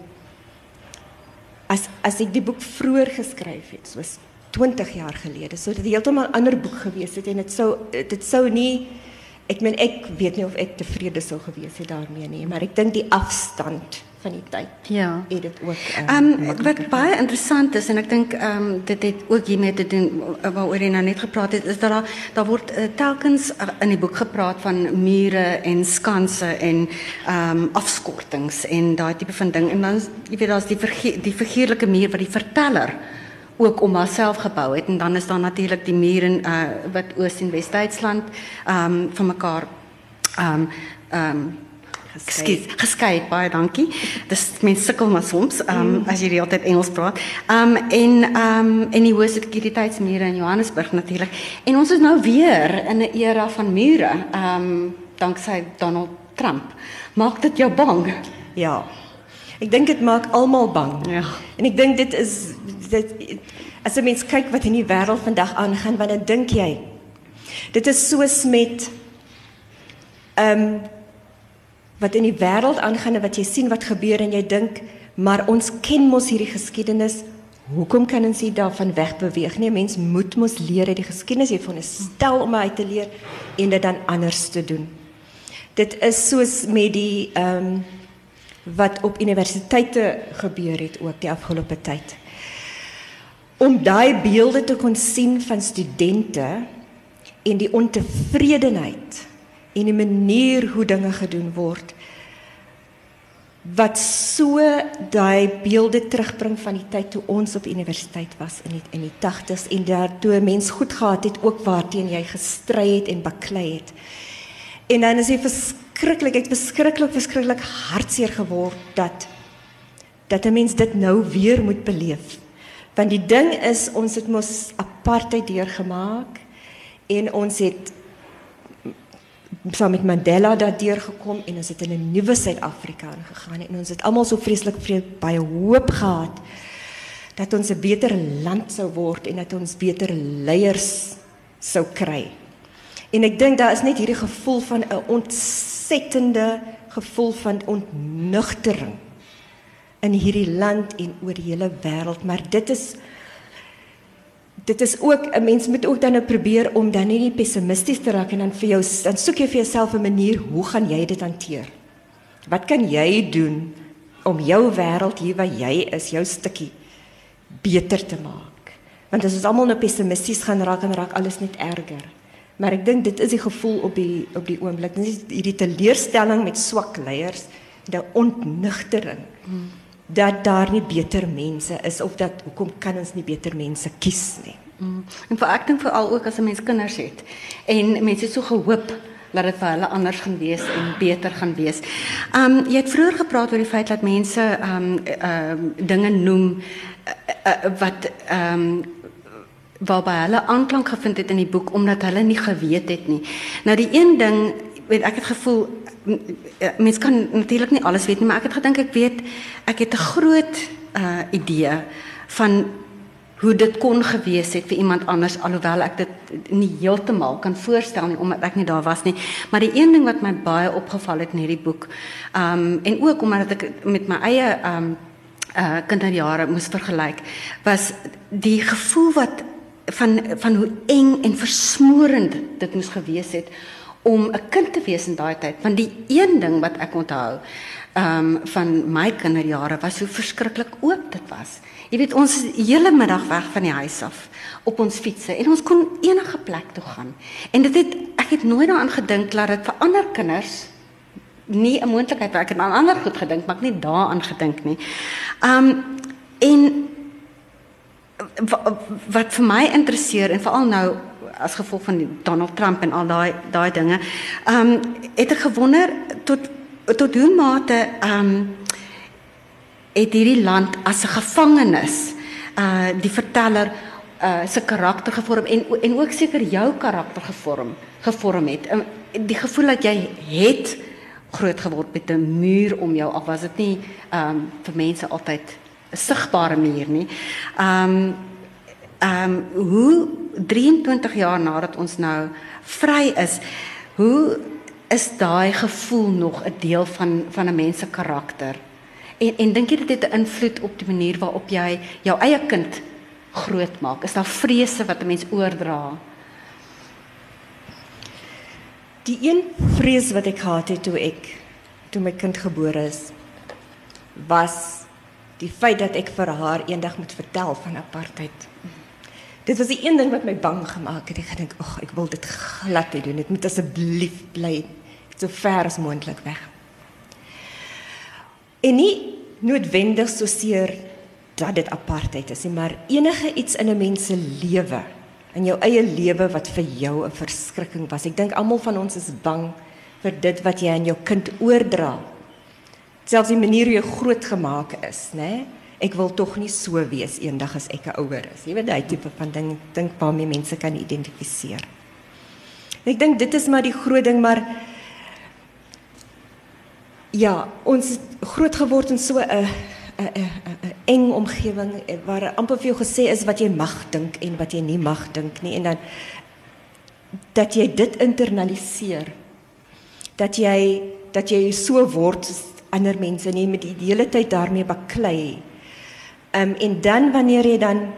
as as ek die boek vroeër geskryf het, soos 20 jaar gelede, sou dit heeltemal 'n ander boek gewees het en dit sou dit sou nie ek meen ek weet nie of ek tevrede sou gewees het daarmee nie, maar ek dink die afstand van die tyd. Ja. Het dit ook ehm um, wat baie interessant is en ek dink ehm um, dit het ook hiermee te doen waaroor jy nou net gepraat het is dat daar daar word uh, telkens uh, in die boek gepraat van mure en skanse en ehm um, afskortings en daai tipe van ding en dan jy weet daar's die die figuurlike muur wat die verteller ook om haarself gebou het en dan is daar natuurlik die mure in uh, wat Oos en Wes-Duitsland ehm um, van mekaar ehm um, ehm um, geskei. Geskei, baie dankie. Dis mense sukkel maar soms, ehm um, mm. as jy die hele tyd Engels praat. Ehm um, en ehm um, en die hoë sekuriteitsmure in Johannesburg natuurlik. En ons is nou weer in 'n era van mure, ehm um, danksy Donald Trump. Maak dit jou bang? Ja. Ek dink dit maak almal bang. Ja. En ek dink dit is dit as 'n mens kyk wat in die wêreld vandag aangaan, wat dink jy? Dit is soos met ehm um, wat in die wêreld aangaan en wat jy sien wat gebeur en jy dink maar ons ken mos hierdie geskiedenis. Hoekom kan ons nie daarvan wegbeweeg nie? Mens moet mos leer uit die geskiedenis. Jy van 'n stel om uit te leer en dit dan anders te doen. Dit is soos met die ehm um, wat op universiteite gebeur het ook die afgelope tyd om daai beelde te kon sien van studente en die ontevredenheid en die manier hoe dinge gedoen word wat so daai beelde terugbring van die tyd toe ons op universiteit was in die, in die 80s en daartoe mens goed gehad het ook waarteen jy gestry het en baklei het. En dan is dit verskriklik, ek verskriklik verskriklik hartseer geword dat dat 'n mens dit nou weer moet beleef. Want die ding is ons het mos apartheid deurgemaak en ons het saam met Mandela daardeur gekom en ons het in 'n nuwe Suid-Afrika ingegaan en ons het almal so vreeslik baie hoop gehad dat ons 'n beter land sou word en dat ons beter leiers sou kry. En ek dink daar is net hierdie gevoel van 'n ontsettende gevoel van ontnugtering in hierdie land en oor die hele wêreld, maar dit is dit is ook 'n mens moet ook dan nou probeer om dan nie pessimisties te raak en dan vir jou dan soek jy vir jouself 'n manier hoe gaan jy dit hanteer? Wat kan jy doen om jou wêreld hier waar jy is, jou stukkie beter te maak? Want as ons almal nou pessimisties gaan raak en raak alles net erger. Maar ek dink dit is die gevoel op die op die oomblik. Dis hierdie teleurstelling met swak leiers, die ontnugtering. Hmm dat daar nie beter mense is of dat hoekom kan ons nie beter mense kies nie. Mm. En vir ek dink veral ook as 'n mens kinders het en mense so gehoop dat dit vir hulle anders gaan wees en beter gaan wees. Um jy het vroeër gepraat oor die feit dat mense um ehm um, dinge noem uh, uh, wat um waarby hulle aanklank gevind het in die boek omdat hulle nie geweet het nie. Nou die een ding, weet ek het gevoel mens kan natuurlik nie alles weet nie, maar ek het gedink ek weet ek het 'n groot uh idee van hoe dit kon gewees het vir iemand anders alhoewel ek dit nie heeltemal kan voorstel nie omdat ek nie daar was nie. Maar die een ding wat my baie opgeval het in hierdie boek, um en ook omdat ek met my eie um uh kinderjare moes vergelyk was die gevoel wat van van hoe eng en versmorend dit moes gewees het om 'n kind te wees in daai tyd want die een ding wat ek onthou ehm um, van my kinderjare was hoe verskriklik oop dit was. Jy weet ons hele middag weg van die huis af op ons fietsse en ons kon enige plek toe gaan. En dit het ek het nooit daaraan gedink dat dit vir ander kinders nie 'n moontlikheid was ek het aan ander goed gedink maar ek nie daaraan gedink nie. Ehm um, en wat vir my interesseer en veral nou as gevolg van Donald Trump en al daai daai dinge. Ehm um, het ek gewonder tot tot hoe mate ehm um, het hierdie land as 'n gevangenis uh die verteller uh se karakter gevorm en en ook seker jou karakter gevorm gevorm het. Um, die gevoel dat jy het groot geword met 'n muur om jou af was dit nie ehm um, vir mense altyd 'n sigbare muur nie. Ehm um, ehm um, hoe 23 jaar nadat ons nou vry is, hoe is daai gevoel nog 'n deel van van 'n mens se karakter? En en dink jy dit het 'n invloed op die manier waarop jy jou eie kind grootmaak? Is daar vrese wat 'n mens oordra? Die een vrees wat ek gehad het toe ek toe my kind gebore is was die feit dat ek vir haar eendag moet vertel van apartheid. Dit was die een ding wat my bang gemaak het. Ek gedink, "Ag, ek wil dit glad nie doen. Dit moet asseblief bly so ver as moontlik weg." En nie noodwendig so seer dat dit apartheid is nie, maar enige iets in 'n mens se lewe, in jou eie lewe wat vir jou 'n verskrikking was. Ek dink almal van ons is bang vir dit wat jy aan jou kind oordra. Selfs die manier hoe jy grootgemaak is, né? Nee? Ek wil tog nie so wees eendag as ek 'n ouer is. Jy weet daai tipe van ding dink waarmee mense kan identifiseer. Ek dink dit is maar die groot ding maar ja, ons groot geword in so 'n 'n 'n eng omgewing waar amper vir jou gesê is wat jy mag dink en wat jy nie mag dink nie en dan dat jy dit internaliseer. Dat jy dat jy so word ander mense nie met die hele tyd daarmee baklei. Ehm um, en dan wanneer jy dan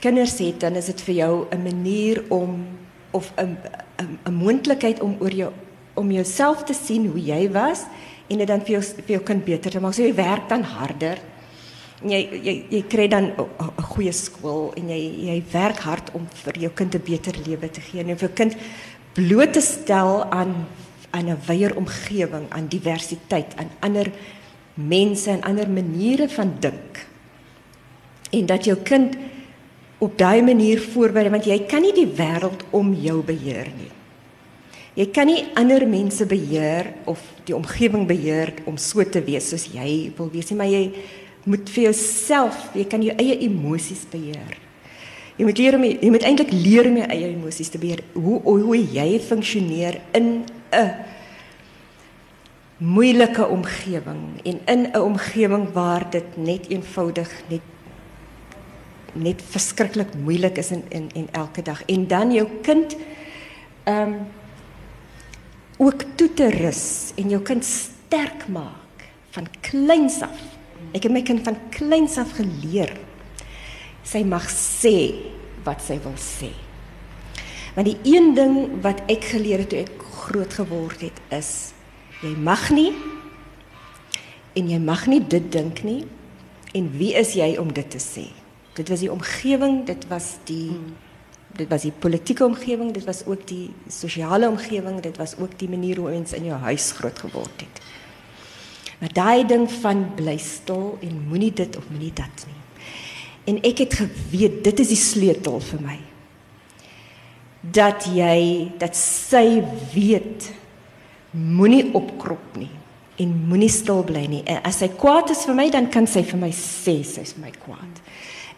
kinders het, dan is dit vir jou 'n manier om of 'n 'n 'n moontlikheid om oor jou om jouself te sien hoe jy was en dit dan vir jou vir jou kind beter te maak. So jy werk dan harder. Jy jy jy kry dan 'n goeie skool en jy jy werk hard om vir jou kind 'n beter lewe te gee en vir kind bloot te stel aan aan 'n wyeer omgewing, aan diversiteit, aan ander mense en ander maniere van dink en dat jou kind op daai manier voorberei want jy kan nie die wêreld om jou beheer nie. Jy kan nie ander mense beheer of die omgewing beheer om so te wees soos jy wil wees nie, maar jy moet vir jouself, jy kan jou eie emosies beheer. Jy moet leer om jy moet eintlik leer om jou eie emosies te beheer. Hoe hoe jy funksioneer in 'n moeilike omgewing en in 'n omgewing waar dit net eenvoudig net net verskriklik moeilik is in in en elke dag en dan jou kind ehm um, ook toe te rus en jou kind sterk maak van kleins af. Ek het my kind van kleins af geleer. Sy mag sê wat sy wil sê. Want die een ding wat ek geleer het toe ek groot geword het is jy mag nie en jy mag nie dit dink nie en wie is jy om dit te sê? Dit was die omgewing, dit was die hmm. dit was die politieke omgewing, dit was ook die sosiale omgewing, dit was ook die manier hoe ons in jou huis groot geword het. Maar daai ding van bly stil en moenie dit of moenie dat nie. En ek het geweet dit is die sleutel vir my. Dat jy dat sy weet moenie opkrop nie en moenie stil bly nie. En as sy kwaad is vir my, dan kan sy vir my sê sy's my kwaad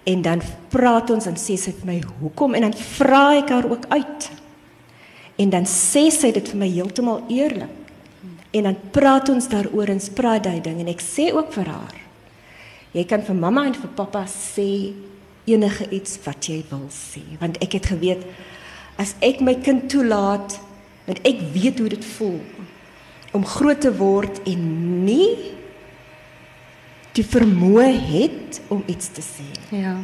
en dan praat ons en sê sy vir my hoekom en dan vra ek haar ook uit. En dan sê sy dit vir my heeltemal eerlik. En dan praat ons daaroor en spraak daai ding en ek sê ook vir haar. Jy kan vir mamma en vir pappa sê enige iets wat jy wil sê want ek het geweet as ek my kind toelaat want ek weet hoe dit voel om groot te word en nie die vermoë het om iets te sê. Ja.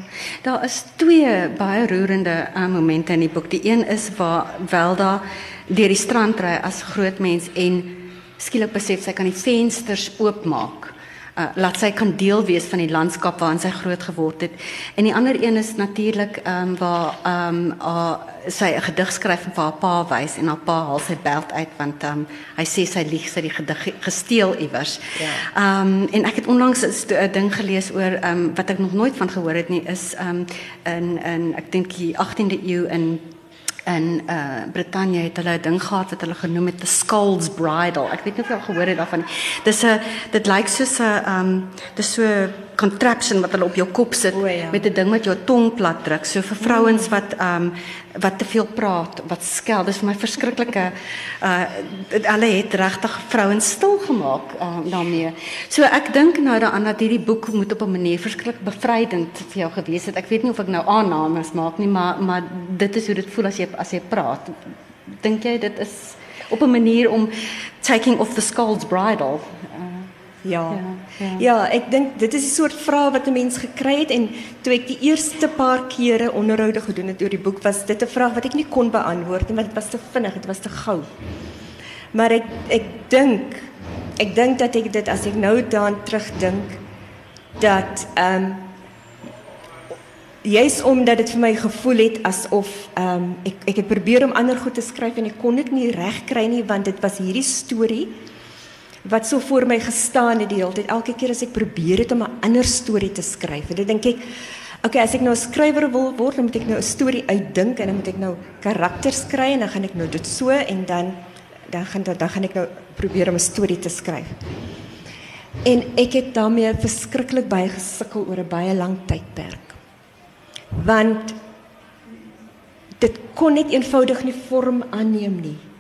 Daar is twee baie roerende uh, momente in die boek. Die een is waar Welda deur die strand ry as groot mens en skielik besef sy kan die vensters oopmaak uh, laat sy kan deel wees van die landskap waarin sy groot geword het. En die ander een is natuurlik ehm um, waar ehm um, uh, sy 'n gedig skryf en vir haar pa wys en haar pa haal sy beld uit want ehm um, hy sê sy lieg sy die gedig gesteel iewers. Ja. Ehm um, en ek het onlangs 'n ding gelees oor ehm um, wat ek nog nooit van gehoor het nie is ehm um, in in ek dink die 18de eeu in in uh Brittanje het hulle 'n ding gehad wat hulle genoem het the skull's bridle. Ek weet nie of jy al gehoor het daarvan nie. Dis 'n dit lyk soos 'n um dis so contraption wat hulle op jou kop sit ja. met 'n ding wat jou tong plat druk. So vir vrouens wat um wat te veel praat, wat skel. Dis vir my verskriklike uh hulle het regtig vrouens stil gemaak uh, daarmee. So ek dink nou daaraan dat hierdie boek moet op 'n manier verskriklik bevrydend vir jou gewees het. Ek weet nie of ek nou aannames maak nie, maar maar dit is hoe dit voel as jy as jy praat. Dink jy dit is op 'n manier om taking off the skull's bridle? Ja. Ja, ja. ja ek dink dit is 'n soort vraag wat 'n mens gekry het en toe ek die eerste paar kere onderhoude gedoen het oor die boek was dit 'n vraag wat ek nie kon beantwoord nie want dit was te vinnig, dit was te gou. Maar ek ek dink ek dink dat ek dit as ek nou daaraan terugdink dat ehm um, juis omdat dit vir my gevoel het asof ehm um, ek ek het probeer om ander goed te skryf en ek kon dit nie reg kry nie want dit was hierdie storie wat so voor my gestaan het die hele tyd. Elke keer as ek probeer het om 'n ander storie te skryf, dan dink ek, okay, as ek nou 'n skrywer wil word, dan moet ek nou 'n storie uitdink en dan moet ek nou karakters kry en dan gaan ek nou dit so en dan dan gaan dan gaan ek nou probeer om 'n storie te skryf. En ek het daarmee verskriklik baie gesukkel oor 'n baie lang tydperk. Want dit kon net eenvoudig nie vorm aanneem nie.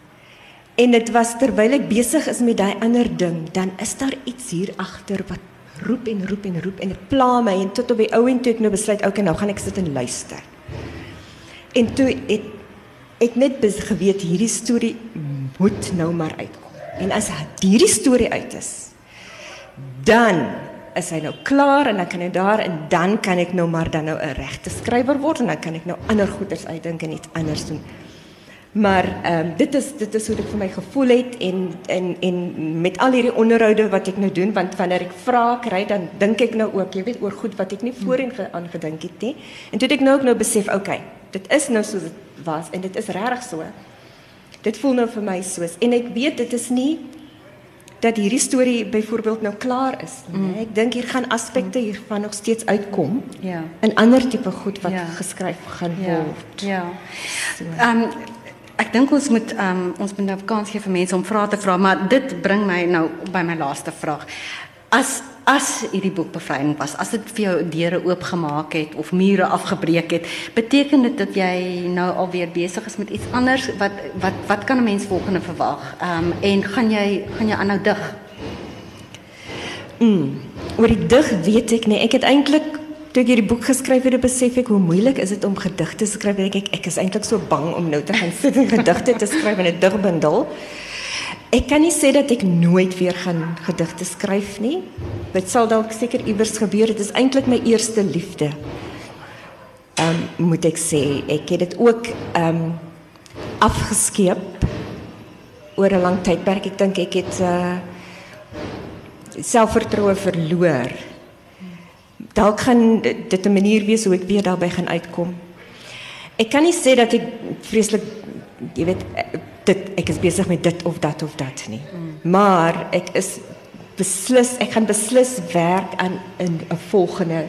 En dit was terwyl ek besig is met daai ander ding, dan is daar iets hier agter wat roep en roep en roep en dit pla my en tot op die ou en toe ek nou besluit, okay, nou gaan ek sit en luister. En toe het ek net geweet hierdie storie moet nou maar uitkom. En as hierdie storie uit is, dan is hy nou klaar en dan kan ek daar en dan kan ek nou maar dan nou 'n regte skrywer word en dan kan ek nou ander goeders uitdink en iets anders doen. Maar ehm um, dit is dit is hoe dit vir my gevoel het en en en met al hierdie onderhoude wat ek nou doen want wanneer ek vra kry dan dink ek nou ook jy weet oor goed wat ek nie voorheen aangedink het nie. En toe het ek nou ook nou besef, okay, dit is nou soos dit was en dit is regtig so. Dit voel nou vir my soos en ek weet dit is nie dat hierdie storie byvoorbeeld nou klaar is nie. Mm. Ek dink hier gaan aspekte mm. hiervan nog steeds uitkom. Ja. 'n Ander tipe goed wat ja. geskryf gaan ja. word. Ja. So. um, Ek dink ons moet um, ons moet nou kans gee vir mense om vrae te vra, maar dit bring my nou by my laaste vraag. As as hierdie boek bevryding was, as dit vir jou deure oopgemaak het of mure afgebreek het, beteken dit dat jy nou alweer besig is met iets anders? Wat wat wat kan 'n mens volgende verwag? Ehm en gaan jy gaan jy aanhou dig? Mm. Oor die dig weet ek nie. Ek het eintlik Toe ek hierdie boek geskryf het, besef ek hoe moeilik is dit om gedigte te skryf. Ek ek, is eintlik so bang om nou te gaan en gedigte te skryf in 'n digbundel. Ek kan nie sê dat ek nooit weer gaan gedigte skryf nie. Dit sal dalk seker iewers gebeur. Dit is eintlik my eerste liefde. Ehm moet ek sê, ek het dit ook ehm um, afgeskeep oor 'n lang tydperk. Ek dink ek het uh selfvertroue verloor dalk gaan dit 'n manier wees hoe ek weer daarby gaan uitkom. Ek kan nie sê dat ek vreeslik jy weet dit ek is besig met dit of dat of dat nie. Mm. Maar ek is beslis ek gaan beslis werk aan 'n 'n volgende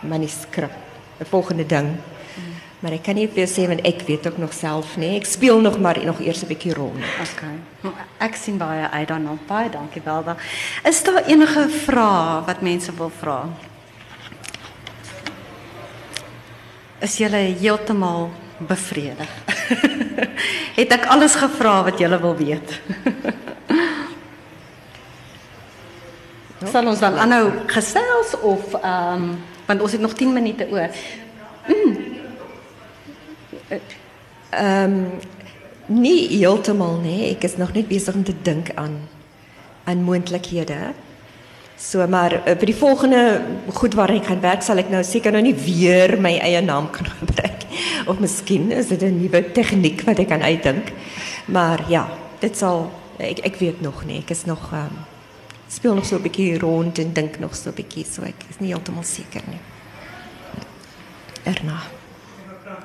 manuskrip, 'n volgende ding. Mm. Maar ek kan nie vir sê want ek weet ook nog self nie. Ek speel nog maar nog eers 'n bietjie rol. Okay. Ek sien baie uit daarna. Baie dankie Welda. Is daar enige vrae wat mense wil vra? Is julle heeltemal bevredig. het ek alles gevra wat julle wil weet? Sal ons dan aanhou gesels of ehm um, want ons het nog 10 minute oor. Mm. Ehm um, nie heeltemal nee, ek is nog net besig om te dink aan aan moontlikhede. So maar uh, by die volgende goed waar ek gaan werk sal ek nou seker nou nie weer my eie naam kan gebruik of miskien is dit 'n nuwe tegniek wat ek kan uitdink. Maar ja, dit sal ek ek weet nog nie. Ek is nog um, speel nog so 'n bietjie rond en dink nog so 'n bietjie so ek is nie heeltemal seker nie. Erna.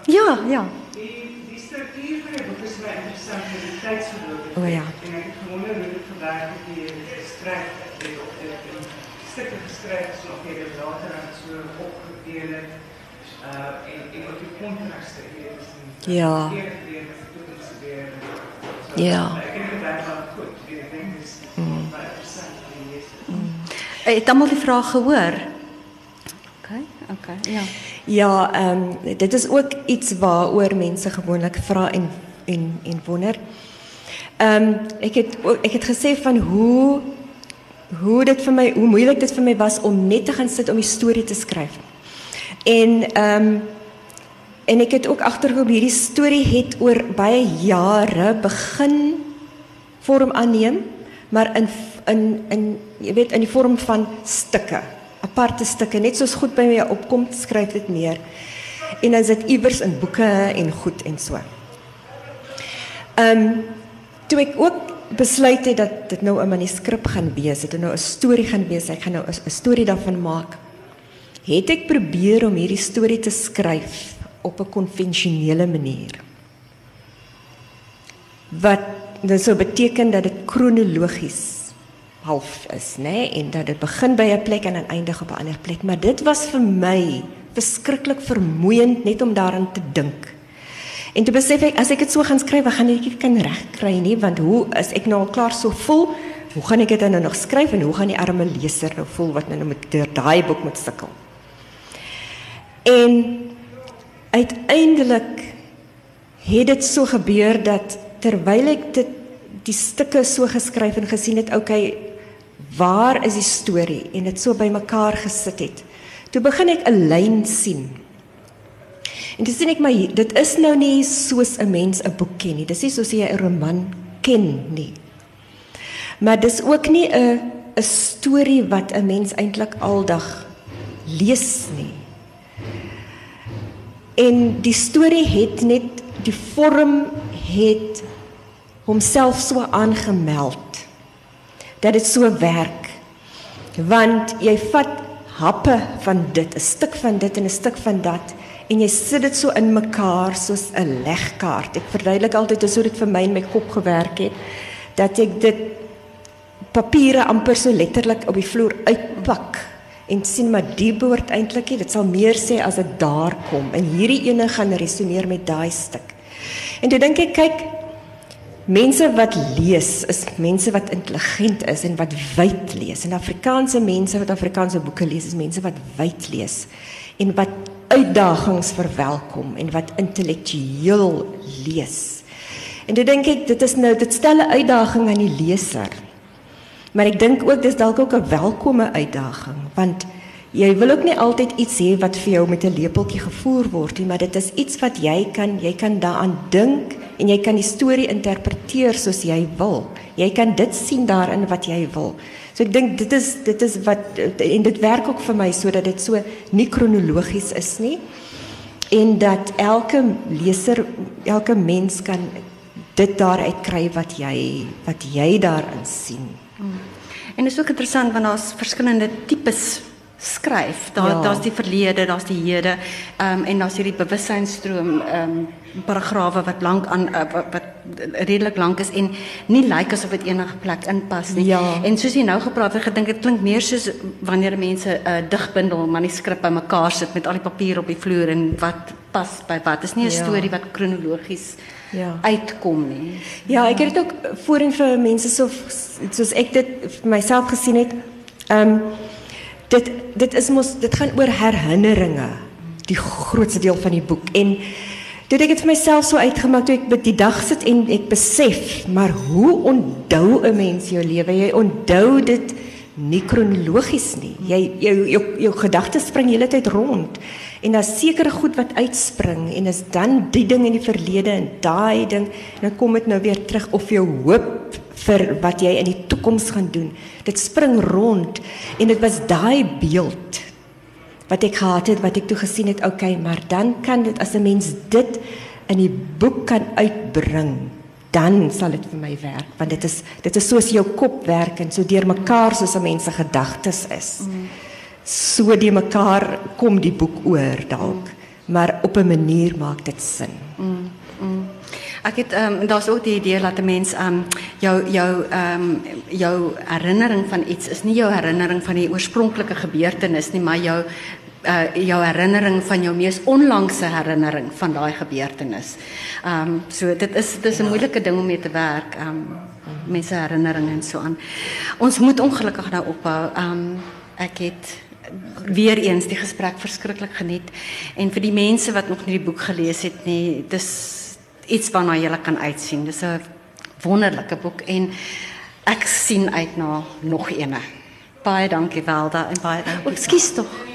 Ja, ja. Die die struktuur van die boek is baie interessant met die tydsverloop. O ja. En ek het gewonder hoe dit gewerk het die geskryf het of dit in stukke geskryf is of jy dit later aan so opgedeel het. Uh en en ook die kontraste weet is nie. Ja. Keer weer met die toets weer. Ja. Ek dink dit werk wel goed. Ek dink dit is mm. baie interessant om te lees. Mm. Het almal die vraag gehoor? OK, OK. Ja. Ja, ehm um, dit is ook iets waaroor mense gewoonlik vra en en en wonder. Ehm um, ek het ek het gesê van hoe hoe dit vir my hoe moeilik dit vir my was om net te gaan sit om die storie te skryf. En ehm um, en ek het ook agtergekom hierdie storie het oor baie jare begin vorm aanneem, maar in in in jy weet in die vorm van stukke aparte stukke net soos goed by my opkom skryf dit neer en dan is dit iewers in boeke en goed en so. Ehm um, toe ek ook besluit het dat dit nou 'n manuskrip gaan wees, dit nou 'n storie gaan wees, ek gaan nou 'n storie daarvan maak. Het ek probeer om hierdie storie te skryf op 'n konvensionele manier. Wat dit sou beteken dat dit kronologies half is, nê, nee? en dat dit begin by 'n plek en dan eindig op 'n ander plek, maar dit was vir my verskriklik vermoeiend net om daaraan te dink. En toe besef ek as ek dit so gaan skryf, gaan ek dit kan regkry nie, want hoe is ek nou al klaar so vol? Hoe gaan ek dit nou nog skryf en hoe gaan die arme leser nou voel wat nou met daai boek moet sukkel? En uiteindelik het dit so gebeur dat terwyl ek dit die stukke so geskryf en gesien het, okay, waar is die storie en dit so bymekaar gesit het. Toe begin ek 'n lyn sien. En dis sien ek maar dit is nou nie soos 'n mens 'n boek ken nie. Dis nie soos jy 'n roman ken nie. Maar dis ook nie 'n 'n storie wat 'n mens eintlik aldag lees nie. En die storie het net die vorm het homself so aangemeld dat dit so werk. Want jy vat happe van dit, 'n stuk van dit en 'n stuk van dat en jy sit dit so in mekaar soos 'n legkaart. Ek verduidelik altyd hoe dit vir my in my kop gewerk het dat ek dit papiere amper so letterlik op die vloer uitpak en sien maar die behoort eintlik dit sal meer sê as dit daar kom en hierdie ene gaan resoneer met daai stuk. En toe dink ek kyk Mense wat lees is mense wat intelligent is en wat wyd lees. En Afrikaanse mense wat Afrikaanse boeke lees is mense wat wyd lees en wat uitdagings verwelkom en wat intellektueel lees. En dit dink ek dit is nou dit stel 'n uitdaging aan die leser. Maar ek dink ook dis dalk ook 'n welkome uitdaging want jy wil ook nie altyd iets hê wat vir jou met 'n lepeltjie gevoer word nie, maar dit is iets wat jy kan jy kan daaraan dink en jy kan die storie interpreteer soos jy wil. Jy kan dit sien daarin wat jy wil. So ek dink dit is dit is wat en dit werk ook vir my sodat dit so nie kronologies is nie en dat elke leser, elke mens kan dit daaruit kry wat jy wat jy daarin sien. Hmm. En dit is ook interessant want daar's verskillende tipes skryf. Daar ja. daar's die verlede, daar's die hede, ehm um, en daar's hierdie bewussynsstroom ehm um, paragrawe wat lank aan uh, wat, wat redelik lank is en nie lyk like asof dit enige plek inpas nie. Ja. En soos jy nou gepraat het, gedink dit klink meer soos wanneer mense 'n uh, digbundel manuskrip bymekaar sit met al die papier op die vloer en wat pas by wat. Dit is nie 'n ja. storie wat kronologies ja uitkom nie. Ja, ek het dit ook voorheen vir mense so soos ek dit vir myself gesien het. Ehm um, dit dit is mos dit gaan oor herinneringe die grootste deel van die boek en Toe ek dit vir myself so uitgemaak toe ek by die dag sit en ek besef, maar hoe onthou 'n mens jou lewe? Jy onthou dit nie kronologies nie. Jy jou jou, jou gedagtes spring hele tyd rond. En daar's sekere goed wat uitspring en is dan die ding in die verlede en daai ding en dan kom dit nou weer terug of jou hoop vir wat jy in die toekoms gaan doen. Dit spring rond en dit was daai beeld wat ek gehad het wat ek toe gesien het, okay, maar dan kan dit as 'n mens dit in die boek kan uitbring, dan sal dit vir my werk want dit is dit is soos jou kop werk en so deurmekaar soos 'n mens se gedagtes is. Mm. So die mekaar kom die boek oor dalk, mm. maar op 'n manier maak dit sin. Mm. Mm. Ek het ehm um, daar's ook die idee dat 'n mens ehm um, jou jou ehm um, jou herinnering van iets is nie jou herinnering van die oorspronklike gebeurtenis nie, maar jou uh jou herinnering van jou mees onlangse herinnering van daai gebeurtenis. Ehm um, so dit is dit is 'n moeilike ding om mee te werk. Ehm um, mense herinneringe en so aan. Ons moet ongelukkig nou ophou. Ehm um, ek het weer eens die gesprek verskriklik geniet en vir die mense wat nog nie die boek gelees het nie, dis iets waarna jy kan uitsien. Dis 'n wonderlike boek en ek sien uit na nog eene. Baie dankie Welda en baie. Ekskuus tog.